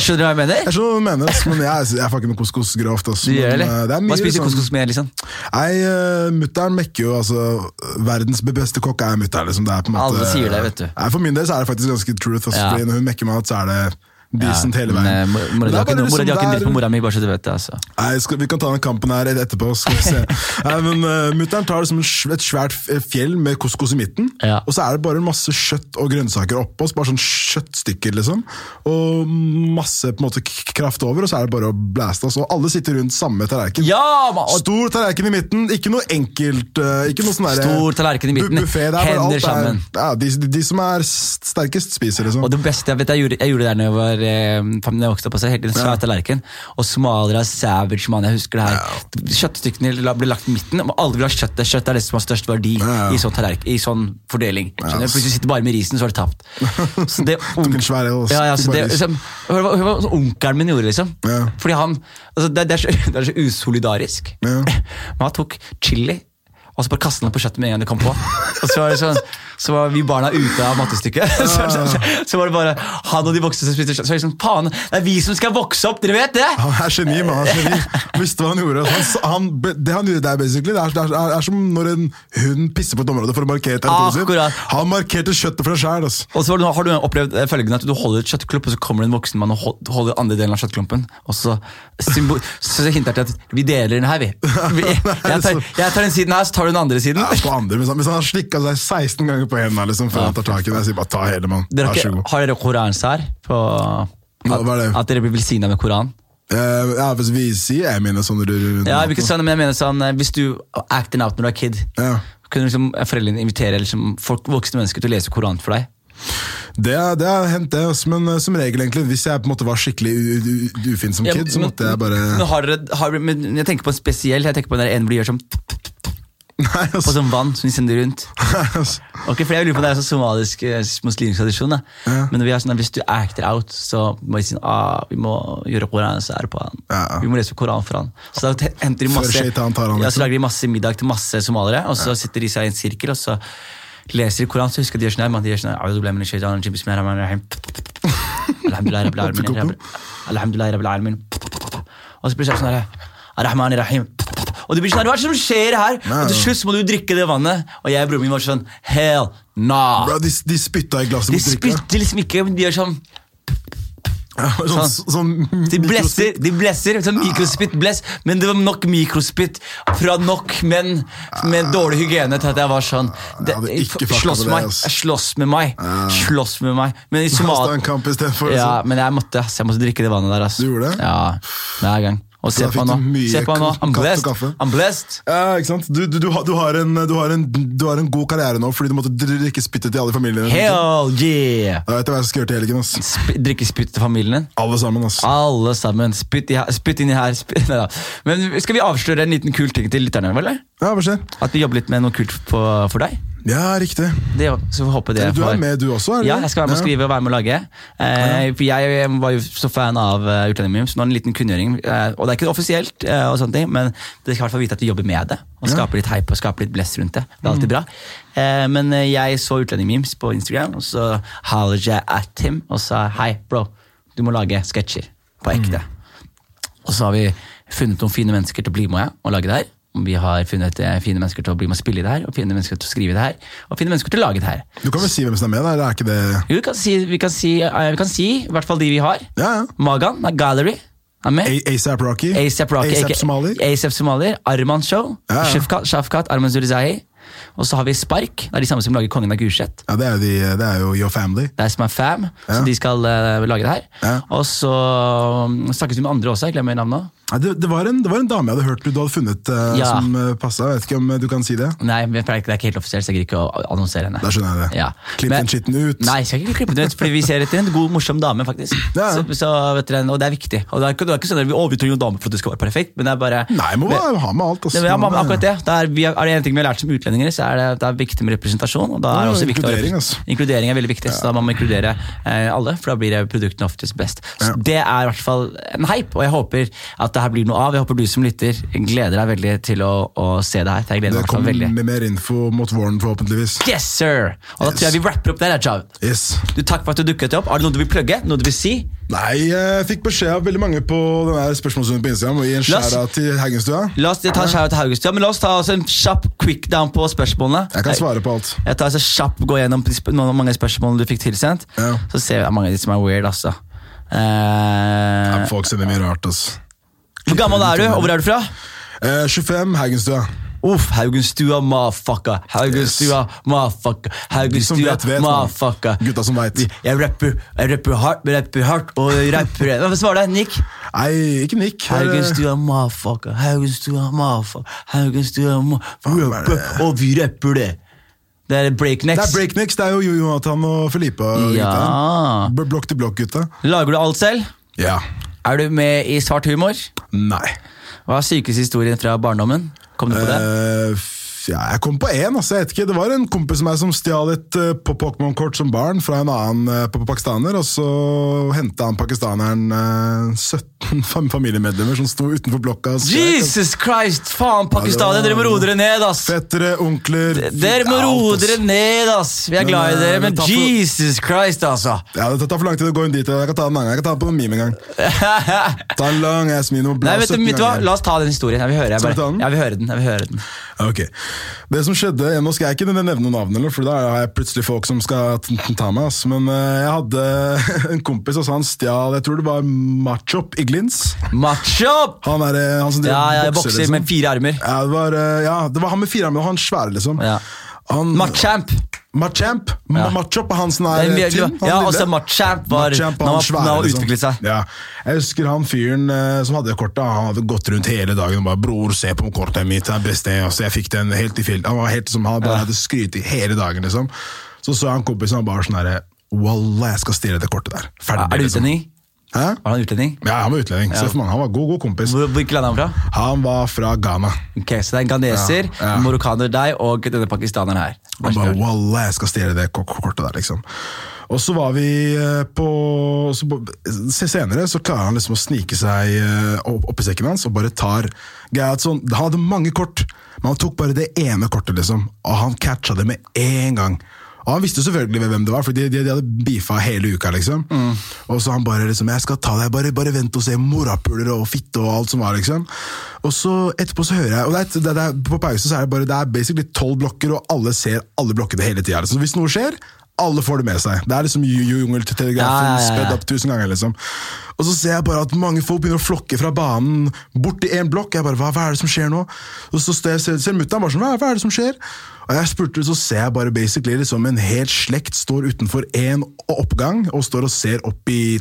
Skjønner du hva jeg mener? Jeg skjønner hva du mener, men jeg, jeg får ikke noe couscous grovt. Altså. Men, det, eh, er mye Hva spiser sånn- couscous med, liksom? Nei, uh, Mutter'n mekker jo altså Verdens beste kokk er mutter'n. Liksom. Det er på en måte- Alle sier det, vet du. Nei, for min del så er det faktisk ganske truth. Altså, Ja. Når hun mekker mat, så er det decent hele veien. eh, Mora di har ikke en noe- mora di har liksom ikke på mora mi, bare så du vet det. altså. Nei, skal, Vi kan ta den kampen her etterpå. skal vi se. Nei, men uh, Mutter'n tar det som et svært fjell med couscous i midten, Ja. og så er det bare masse kjøtt og grønnsaker oppå. Bare sånn kjøttstykker, liksom. Og masse på en måte kraft over, og så er det bare å blaste oss. Og alle sitter rundt samme tallerken. Ja! og Stor tallerken i midten, ikke noe enkelt uh, Ikke noe sånn Stor tallerken i midten, buffet, er hender er- sammen. Ja, de, de, de som er sterkest, spiser, liksom. Og det beste jeg vet, jeg gjorde, jeg gjorde det der når jeg, var, eh, fam- når jeg vokste opp. Også, helt i en svær tallerken. Og smalere av savage, mann. Jeg husker det her. Kjøttstykkene ble lagt i midten. Og alle vil ha kjøtt. Kjøtt er det som har størst verdi i sånn i sånn fordeling. Skjønner? For Hvis du sitter bare med risen, så har du tapt. Så det, el, ja, ja, så det, liksom, hør hør hva onkelen min gjorde, liksom. Fordi han, altså, det, det, er så, det er så usolidarisk. Men han tok chili, og så bare kastet han på kjøttet med en gang det kom på. Og så var, det sånn, så var vi barna ute av mattestykket. Så, så, så, var det bare han og de voksne som spiste kjøtt. Så jeg sånn, faen, det er vi som skal vokse opp, dere vet det! Han er geni, mann. Han er geni. Visste hva han gjorde. Han, han, det han gjorde der, basically, det er, det, er, det er som når en hund pisser på et område for å markere territoriet sitt. Han markerte kjøttet for seg sjæl. Og så har du, opplevd følgende at du holder et kjøttklump, og så kommer det en voksen mann og holder andre delen av kjøttklumpen. Og så, symbol, så hinter jeg til at vi deler den her, vi. vi jeg, tar, jeg tar den siden her, så tar du den andre siden. Ja, på andre, hvis, han, hvis han har slikka seg 16 ganger på hendene liksom, før han tar tak i det, sier bare ta hele, mann. Vær har, så god. har dere koransar? På er? At dere blir velsigna med Koran? Uh, ja, hvis vi sier jeg mener sånn Ja, ikke sånn, men jeg mener sånn, eh, Hvis du acting out når du er kid, Ja. kunne liksom foreldrene invitere liksom, folk, voksne mennesker til å lese Koran for deg? Det, det har hendt, det. Også, Men eh, som regel, egentlig, hvis jeg på en måte var skikkelig ufin som Ja, kid, så måtte jeg bare Men har dere, har, men jeg tenker på en spesiell. Jeg tenker på den der en hvor de gjør sånn Nei, på altså. sånn vann som de sender rundt. altså. Ok, for jeg lurer på Det er sånn somalisk eh, muslimsk tradisjon. Da. Ja. Men vi har sånn, at hvis du acter out, så må vi si ah, vi må gjøre Koran så ære på han. Ja. Vi må lese Koran for han. Så da henter de masse han, ja, så liksom. lager de masse middag til masse somaliere, og så sitter de seg i en sirkel, og så leser de Koran. Så husker de gjør sånn her, de gjør sånn her. Alhamdulillah rabbil alamin. Og så blir det sånn her Ar-Rahmanir-Rahim. Og det blir sånn, Hva er det som skjer her? Og til slutt må du drikke det vannet. Og jeg og broren min var sånn Hell nah. Bro, de, de spytta i glasset De mot drikka. spytter liksom ikke, men de gjør sånn Ja, sånn, sånn, De blesser, de blesser sånn mikrospytt bless, men det var nok mikrospytt fra nok menn med dårlig hygiene til at jeg var sånn det, Jeg Slåss med meg. Jeg slåss med meg. Slåss med meg. Men i Somalia istedenfor. Ja, men jeg måtte, jeg måtte drikke det vannet der. Ass. Du gjorde det? Ja, hver gang. Og se på han nå. Se på han nå. I'm blessed. I'm blessed. Ja, ikke sant? Du, du, du, har, en, du, har en, du har en god karriere nå fordi du måtte drikke spyttet til alle i familien. Hell yeah! Da vet jeg hva jeg skal gjøre til helgen. ass. Sp drikke spytt til familien. Alle sammen. ass. Alle sammen. Spytt, i, spytt inni her. Spyt. Men skal vi avsløre en liten kul ting til lytterne? eller? Ja, hva skjer? At vi jobber litt med noe kult på, for deg? Ja, riktig. Det, så håper det Du er med, du også? Eller? Ja, jeg skal være med å skrive og være med å lage. Eh, for Jeg var jo så fan av uh, Utlendingen så nå er det en liten kunngjøring. Eh, og det er ikke offisielt, eh, og sånne ting, men dere skal i hvert fall vite at vi jobber med det. Og skaper litt hype og skaper litt blest rundt det. Det er alltid bra. Eh, men eh, jeg så Utlendingmemes på Instagram, og så hollered jeg at him og sa hei, bro, du må lage sketsjer på ekte. Og så har vi funnet noen fine mennesker til å bli med og lage det her. Vi har funnet eh, fine mennesker til å bli med og spille i det her, og fine mennesker til å skrive i det her, og fine mennesker til å lage det her. Du kan vel si hvem som er med? eller er ikke det Jo, vi kan si, vi kan si, eh, vi kan si i hvert fall de vi har. Ja, ja. Magan er Gallery. Er med. ASAP Rocky? ASAP Rocky. ASAP Somali? ASAP Somalier. Arman Show. Ja, ja. Shafkat, Shafkat Arman Zurizahi. Og så har vi Spark. Det er de samme som lager Kongen av Gulset. Ja, det er, jo de, det er jo Your Family. Det er som er fam, Ja. så de skal uh, lage det her. Ja. Og så um, snakkes vi med andre også, jeg glemmer navnet. Ja, det, det, var en, det var en dame jeg hadde hørt du hadde funnet uh, Ja. som uh, passa. Vet ikke om eh, du kan si det? Nei, men det er ikke helt offisielt, så jeg gidder ikke å annonsere henne. Da skjønner jeg det. Ja. Klipp den skitten ut. Nei, jeg skal ikke klippe den ut, fordi vi ser etter en god, morsom dame, faktisk. Ja. Så, så, vet dere, og det er viktig. Og det er ikke, det er ikke sånn at vi, å, vi trenger en dame for at det skal være perfekt, men det er bare Nei, må men- ha med alt. ass. Det, ja, akkurat det. det er, vi er det en ting vi har lært som utlendinger, så er det, det er viktig med representasjon. Og da er det også viktig inkludering, altså. inkludering er veldig viktig, så da må man inkludere eh, alle, for da blir det produktene oftest best. Så. Det er i hvert fall en hype, og jeg håper at det her blir noe av. Jeg håper du som lytter gleder deg veldig til å, å se det her. Det kommer med mer info mot våren, forhåpentligvis. Yes, sir! Og da Yes. tror jeg vi rapper opp der, Javed. Yes. Du, takk for at du dukket opp. Har du noe du vil plugge? Noe du vil si? Nei, jeg fikk beskjed av veldig mange på denne spørsmålsrunden på Instagram og gi en skjæra til Haugenstua. La oss ta skjæra til Haugenstua, men la oss ta en kjapp quick down på spørsmålene. Jeg kan svare på alt. Jeg tar så kjapp gå gjennom noen av mange spørsmålene du fikk tilsendt. Ja. Så ser jeg mange av de som er weird. altså. Eh, Folk sender mye rart, altså. hvor gammel er du, og hvor er du fra? Uh, 25, Haugenstua. Uff, Haugenstua, motherfucker. Haugenstua, motherfucker. De Haugenstua, motherfucker. Gutta som veit. Jeg rapper, jeg rapper hardt, rapper hardt, og rapper Hva svarer det? Nick? Nei, ikke Nick. Haugenstua, motherfucker. Haugenstua, motherfucker. Haugenstua, Faen, er motherfucker. Og vi rapper det. Det er Det er Breaknecks, det er jo Jonathan og Felipe. Ja. Blokk til blokk-gutta. Lager du alt selv? Ja. Er du med i Svart humor? Nei. Hva er sykeste historien fra barndommen? Kom du på det? Uh, ja, jeg kom på én. Altså, jeg vet ikke. Det var en kompis av meg som stjal et uh, po- Pokémon-kort som barn fra en annen uh, pakistaner. Og så henta han pakistaneren uh, 17 fam familiemedlemmer som sto utenfor blokka. skrek. Jesus Christ! Faen, pakistanere, dere må roe dere ned, ass! Fettere, onkler Dere må roe dere ned, ass! Vi er glad i eh, dere, men men takk for- Jesus Christ, altså! Ja, Det tar for lang tid å gå inn dit. Jeg kan ta den. Jeg kan ta den på en meme en gang. Ta en lang ass meme og bla Nei, vet du, 17 vet du hva? ganger. La oss ta den historien. Jeg vil høre, jeg bare, den? jeg vil høre den. Jeg vil høre den. Ok, Det som skjedde, Nå skal jeg ikke nevne navnet, for da har jeg plutselig folk som skal ta meg. ass. Men eh, jeg hadde en kompis, og så han stjal Jeg tror det var Machop Iglins. Machop! Han, er, eh, han som Ja, jeg bokser, liksom. med fire armer. Ja, det var, eh, ja, det var han med fire armer, og han svære, liksom. Ja. Han, Machamp! Machamp. Ja. Machop er han som er tynn. han Ja, også Machamp var Machamp, han han svære, han liksom. utviklet seg. Ja. Jeg husker han fyren eh, som hadde kortet, han hadde gått rundt hele dagen og bare 'Bror, se på kortet mitt, det er beste'. jeg så jeg fikk den helt i filt Han var helt som han bare Ja. hadde skrytt i hele dagen, liksom. Så så han kompisen og bare sånn herre Wallah, jeg skal stjele det kortet der. Ferdig, Er du liksom. utlending? Hæ? Var han utlending? Ja, han var utlending. For meg, han var god, god kompis. Hvilket land er han fra? Han var fra Ghana. Ok, Så det er en ghaneser, Ja, ja. en marokkaner deg og denne pakistaneren her. Han bare, Walla, jeg skal stjele det kortet der, liksom. Og så var vi eh, på, så på Senere så klarer han liksom å snike seg eh, opp, i sekken hans og bare tar greia sånn, Han hadde mange kort, men han tok bare det ene kortet, liksom. Og han catcha det med en gang. Og Han visste selvfølgelig hvem det var, for de, de, de hadde beefa hele uka. liksom. Og så han bare liksom 'Jeg skal ta deg, bare, bare vent og se morapuler og fitte og alt som var', liksom. Og så etterpå så hører jeg og det det er, På pause så er det bare Det er basically tolv blokker, og alle ser alle blokkene hele tida. Så hvis noe skjer, alle får det med seg. Det er liksom jungeltelegrafen Ja, ja, ja, spedd opp tusen ganger. liksom. Og så ser jeg bare at mange folk begynner å flokke fra banen bort til én blokk. Jeg bare, hva, hva er det som skjer nå? Og så ser, ser mutter'n bare sånn, hva, hva er det som skjer? Og jeg spurte, så ser jeg bare basically liksom en hel slekt står utenfor én oppgang og står og ser opp i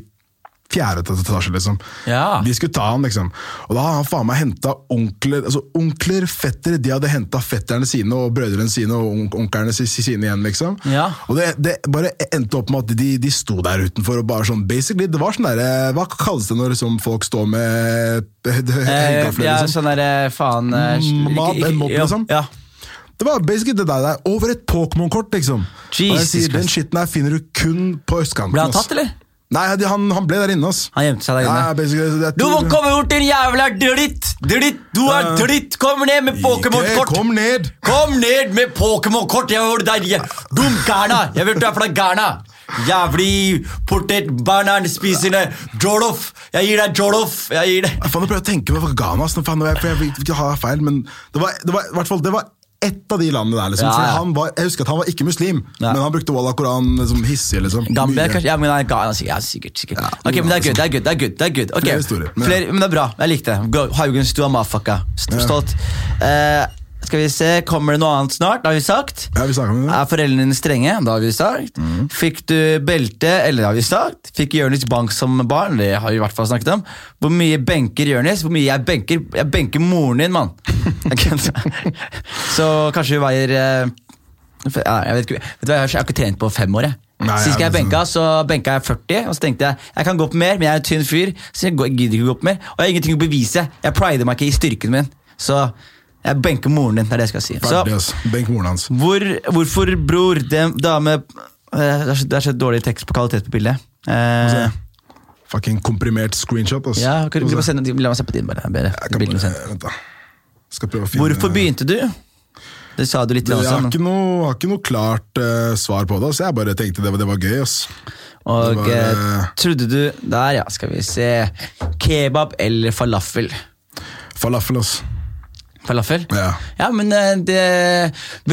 fjerde etasje, liksom. Ja. De skulle ta han, liksom. Og da har han faen meg henta onkler, altså onkler, fettere. De hadde henta fetterne sine og brødrene sine og onk onklene sine igjen, liksom. Ja. Og det, det bare endte opp med at de, de sto der utenfor og bare sånn Basically, det var sånn derre Hva kalles det når liksom, folk står med Eh, liksom? ja, sånn derre faen Mat, en mobb, liksom? Ja. Det var basically det der, der over et Pokémon-kort, liksom. Jesus sier, Den skitten her finner du kun på østkanten. Ble han tatt, eller? Nei, han, han ble der inne, ass. Han gjemte seg der inne. basically, jeg Du må komme bort, din jævla dritt! Dritt! Du er Ja. dritt! Kom ned med Pokémon-kort! Kom ned! Kom ned med Pokémon-kort! Jeg var der Dum gærna! Jeg vet du er fra gærna! Jævlig portet bananspisende Jolof! Jeg gir deg Jolof! Jeg gir deg Faen, jeg prøver å tenke meg for Ghana, ass. Faen, jeg, for jeg vil feil, men det var, det var, i hvert fall, det var ett av de landene der. liksom. Ja, For han var, jeg husker at han var ikke muslim, Ja. men han brukte Wallah Koran som hissig. liksom. Gambia, kanskje? Ja, men nei. Ja, sikkert, sikkert. Ja, ok, men det er good, det er good. det er good, det er good. Okay. Flere historier, men- Flere, men det er bra. Jeg likte det. Go- du er Mafaka. Stolt. Stolt. Eh, skal vi se, kommer det noe annet snart? Det har vi sagt. Ja, vi om det. Er foreldrene dine strenge? Det har vi sagt. Mm. Fikk du belte? Eller det har vi sagt. Fikk Jonis bank som barn? Det har vi i hvert fall snakket om. Hvor mye benker Jonis? Hvor mye jeg benker? Jeg benker moren din, mann. Så kanskje vi veier eh, jeg, vet ikke, vet du jeg har ikke trent på fem år. Jeg. Nei, Sist jeg benka, så benka jeg 40, og så tenkte jeg jeg kan gå opp mer, men jeg er en tynn fyr, så jeg gidder ikke gå opp mer. Og jeg har ingenting å bevise. Jeg prider meg ikke i styrken min. Så jeg benker moren din. det er det jeg skal si. Så Benk moren hans. hvor, hvorfor, bror, det, dame eh, Det er så, det er så dårlig tekst på kvalitet på bildet. Eh, Fucking komprimert screenshot. ass. ja, kan bare sende, la meg se på din, bare. Kan Bildene bare, vent da. Skal prøve å finne Hvorfor begynte du? Det sa du litt. Jeg har ikke noe, har ikke noe klart uh, svar på det, så jeg bare tenkte det var, det var gøy. ass. og var, eh, trodde du Der, ja. Skal vi se. Kebab eller falafel? Falafel, ass. Falafel? Ja. Ja, men eh, det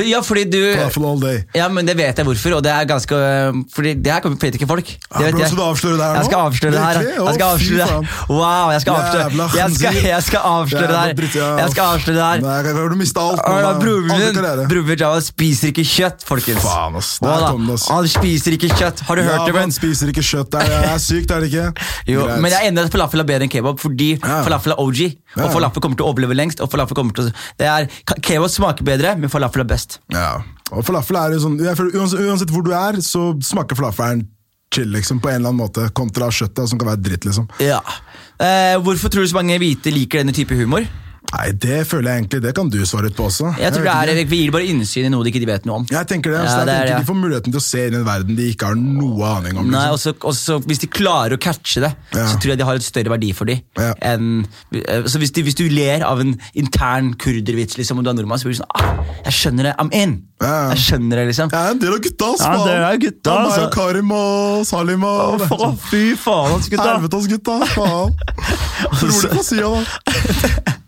Ja, fordi du Falafel all day. Ja, men det vet jeg hvorfor, og det er ganske Fordi det her kommer vet ikke folk. Det Ja, vet bro, jeg. skal du avsløre det her nå? Jeg skal avsløre det her. Jeg skal avsløre det her. Wow, jeg skal avsløre Jeg skal, jeg skal avsløre det her. Jeg skal avsløre det her. Nei, har du mista alt nå. Broren min. Java spiser ikke kjøtt, folkens. Faen, ass. Der kom det, ass. Han spiser ikke kjøtt. Har du hørt det? han spiser ikke kjøtt. Det er, sykt, er det ikke? Jo, men jeg er enig i at falafel er bedre enn kebab, fordi falafel er OG. Og falafel kommer til å overleve lengst. og falafel kommer til. Det er, Kebab smaker bedre, men falafel er best. Ja, og falafel er jo sånn uansett, uansett hvor du er, så smaker falafelen chill, liksom, på en eller annen måte, kontra kjøttet, som kan være dritt, liksom. Ja. Eh, hvorfor tror du så mange hvite liker denne type humor? Nei, det føler jeg egentlig, det kan du svare ut på også. Jeg tror det er. Vi gir bare innsyn i noe de ikke vet noe om. Jeg tenker det, altså, Ja, det er jeg tenker ja. De får muligheten til å se inn i en verden de ikke har noe aning om. Nei, Liksom. også, også, Hvis de klarer å catche det, Ja. så tror jeg de har et større verdi for dem. Ja. Enn- eh, så hvis, de, hvis du ler av en intern kurdervits liksom, om du er nordmann, så blir du sånn ah, Jeg skjønner det, I'm in! Ja. Jeg skjønner det, liksom. Jeg er en del av gutta, ass! Ja, det dere er gutta, Det er meg altså. og Karim og Salim og Å, fy faen, ass, gutta! Helvete, ass, gutta! Faen. Rolig på sida, da.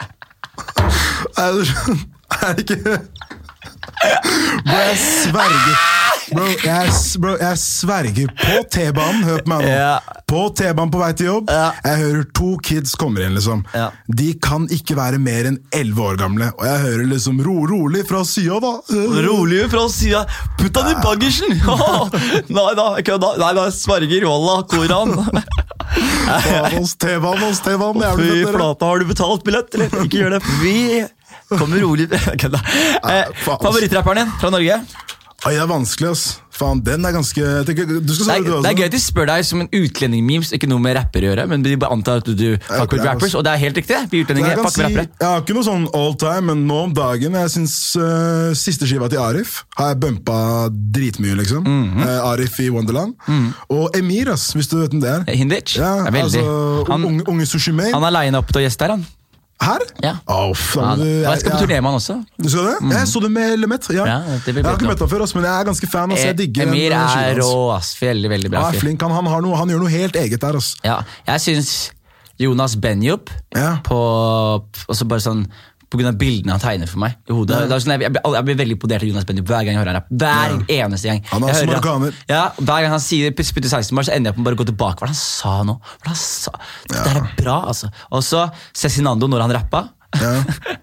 Er det er det ikke Bro, jeg sverger Bro, jeg, bro, jeg sverger på T-banen. Hør på meg nå. Yeah. På T-banen på vei til jobb. Yeah. Jeg hører to kids kommer inn, liksom. Yeah. De kan ikke være mer enn elleve år gamle. Og jeg hører liksom ro, rolig fra sida, da. Rolig fra sida. Putt han i baggersen! nei da, kødda. Nei da, sverger. Wallah, koran. Faen, T-banen, T-banen. Fy flate, har du betalt billett, eller? Ikke gjør det. Vi kommer rolig Kødda. Eh. Favorittrapperen din fra Norge? Oi, det er vanskelig, ass. Faen, den er ganske tenker, Du skal Det er, du også. det er gøy at de spør deg som en utlending-memes, ikke noe med rapper å gjøre. Men de bare antar at du, du fuck with er rappers, og det er helt riktig. Vi utlendinger fucker si, rappere. jeg har ikke noe sånn all time, men nå om dagen Jeg synes uh, Siste skiva til Arif har jeg bumpa dritmye, liksom. Mm -hmm. uh, Arif i Wonderland. Og Emir, ass, hvis du vet hvem det er. Hindic? Ja, er veldig. altså, han, unge, unge Sushi Mane. han er lina opp til å gjeste her, han. Her? Ja. Oh, faen, du, jeg skal på turné med han også. Du skal det? Jeg så det med Lemet. Ja. Ja, jeg har ikke møtt ham før, men jeg er ganske fan. Ass, jeg digger Emir den, eh, er rå, ass. Veldig, veldig bra er flink, han, han, har noe, han gjør noe helt eget der. Ass. Ja, jeg syns Jonas Benjup på også bare sånn av bildene han tegner for meg i hodet. Det sånn, jeg, blir- jeg blir veldig imponert av Jonas Benjup hver gang jeg hører han rappe. Hver eneste gang. Han er marokkaner. Ja, Hver gang han sier spytter 16 bar, så ender jeg på å bare gå tilbake. Hva han sa nå? Hva det han sa? Det der er bra, altså. Og så Cezinando når han rappa. Ja.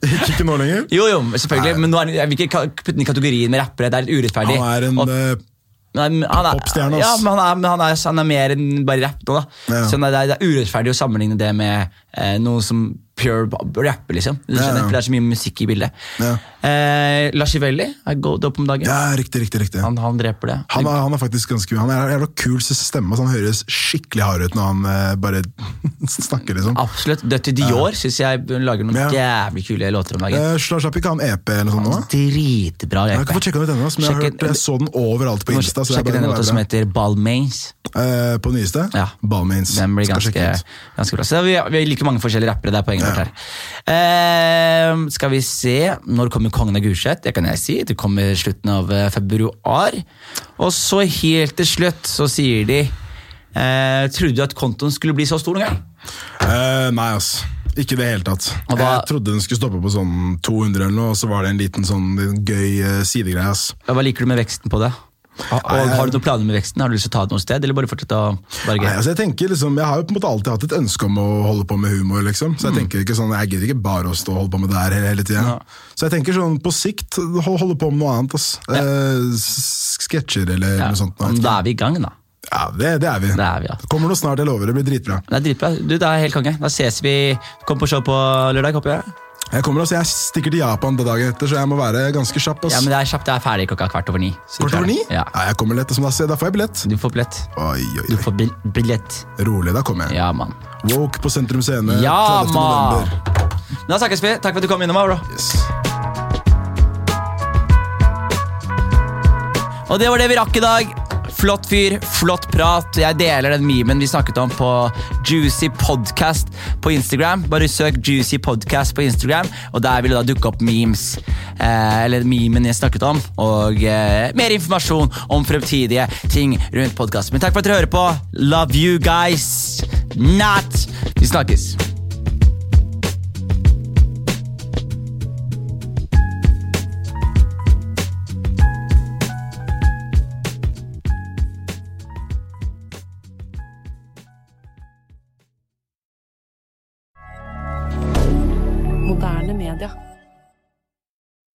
Ikke, ikke nå lenger. Jo, jo, selvfølgelig, men nå er, jeg vil ikke putte den i kategorien med rappere. Det er litt urettferdig. Han er en Og- eh, Nei, han er, Popstjerne, ass. Ja, men han er, men han er, han er mer enn bare rapp nå, da. Ja. Så det er, det er urettferdig å sammenligne det med eh, noe som pure rapper, liksom. Du Ja, skjønner, ja. For det er så mye musikk i bildet. Ja. Eh, Lascivelli er god opp om dagen. ja, riktig, riktig. riktig. Han, han dreper det. Han er, han er faktisk ganske Han er jævla kul stemme. Altså han høres skikkelig hard ut når han eh, bare snakker, liksom. Absolutt. Dødt i Dior syns jeg lager noen Ja. jævlig kule låter om dagen. Uh, Slapp ikke han EP eller noe sånt nå? EP. Jeg har ikke fått sjekka ut ennå, men jeg, har hørt, jeg så den overalt på Insta. Sjekk den låta som heter Balmains. Eh, på nyeste? Ja. Balmains. Den blir ganske, ganske bra. Så vi, vi liker mange forskjellige rappere. Det er poenget Ja. Eh, skal vi se Når kommer Kongen av Gulset? Det kan jeg si. Det kommer slutten av eh, februar. Og så helt til slutt så sier de eh, Trodde du at kontoen skulle bli så stor noen gang? Eh, nei, ass. Ikke i det hele tatt. Hva- Jeg trodde den skulle stoppe på sånn 200 eller noe, og så var det en liten sånn gøy sidegreie. Hva liker du med veksten på det? Og, Har du noen planer med veksten? Har du lyst til å ta det noe sted, eller bare fortsette å berge? Nei, altså jeg tenker liksom, jeg har jo på en måte alltid hatt et ønske om å holde på med humor. liksom. Så Jeg tenker ikke sånn, jeg gidder ikke bare å stå og holde på med det her hele, hele tida. Ja. Så jeg tenker sånn, på sikt hol- holde på med noe annet. ass. Eh, Sketsjer eller noe sånt. men Da er vi i gang, da. Ja, det, det er vi. Det er vi, ja. Kommer noe snart, jeg lover. Det blir dritbra. Det er dritbra. Du, det er helt konge. Da ses vi. Kom på show på lørdag, håper jeg. Jeg kommer også, jeg stikker til Japan det dagen etter, så jeg må være ganske kjapp. ass. Ja, men Det er kjapt. Det er ferdig klokka kvart over ni. Kvart over ni? Ja. Nei, jeg kommer lett, som da, da får jeg billett. Du får billett. Oi, oi, oi. Du får bil billett. Rolig, da kommer jeg. Ja, mann. Woke på Sentrum Scene. Ja, mann! Da snakkes vi. Takk for at du kom innom. bro. Yes. Og det var det vi rakk i dag. Flott fyr, flott prat. Jeg deler den memen vi snakket om på Juicy Podcast på Instagram. Bare søk Juicy Podcast på Instagram, og der vil det da dukke opp memes. Eh, eller memen jeg snakket om, og eh, mer informasjon om fremtidige ting rundt podkasten. Men takk for at dere hører på. Love you guys. Not. Vi snakkes.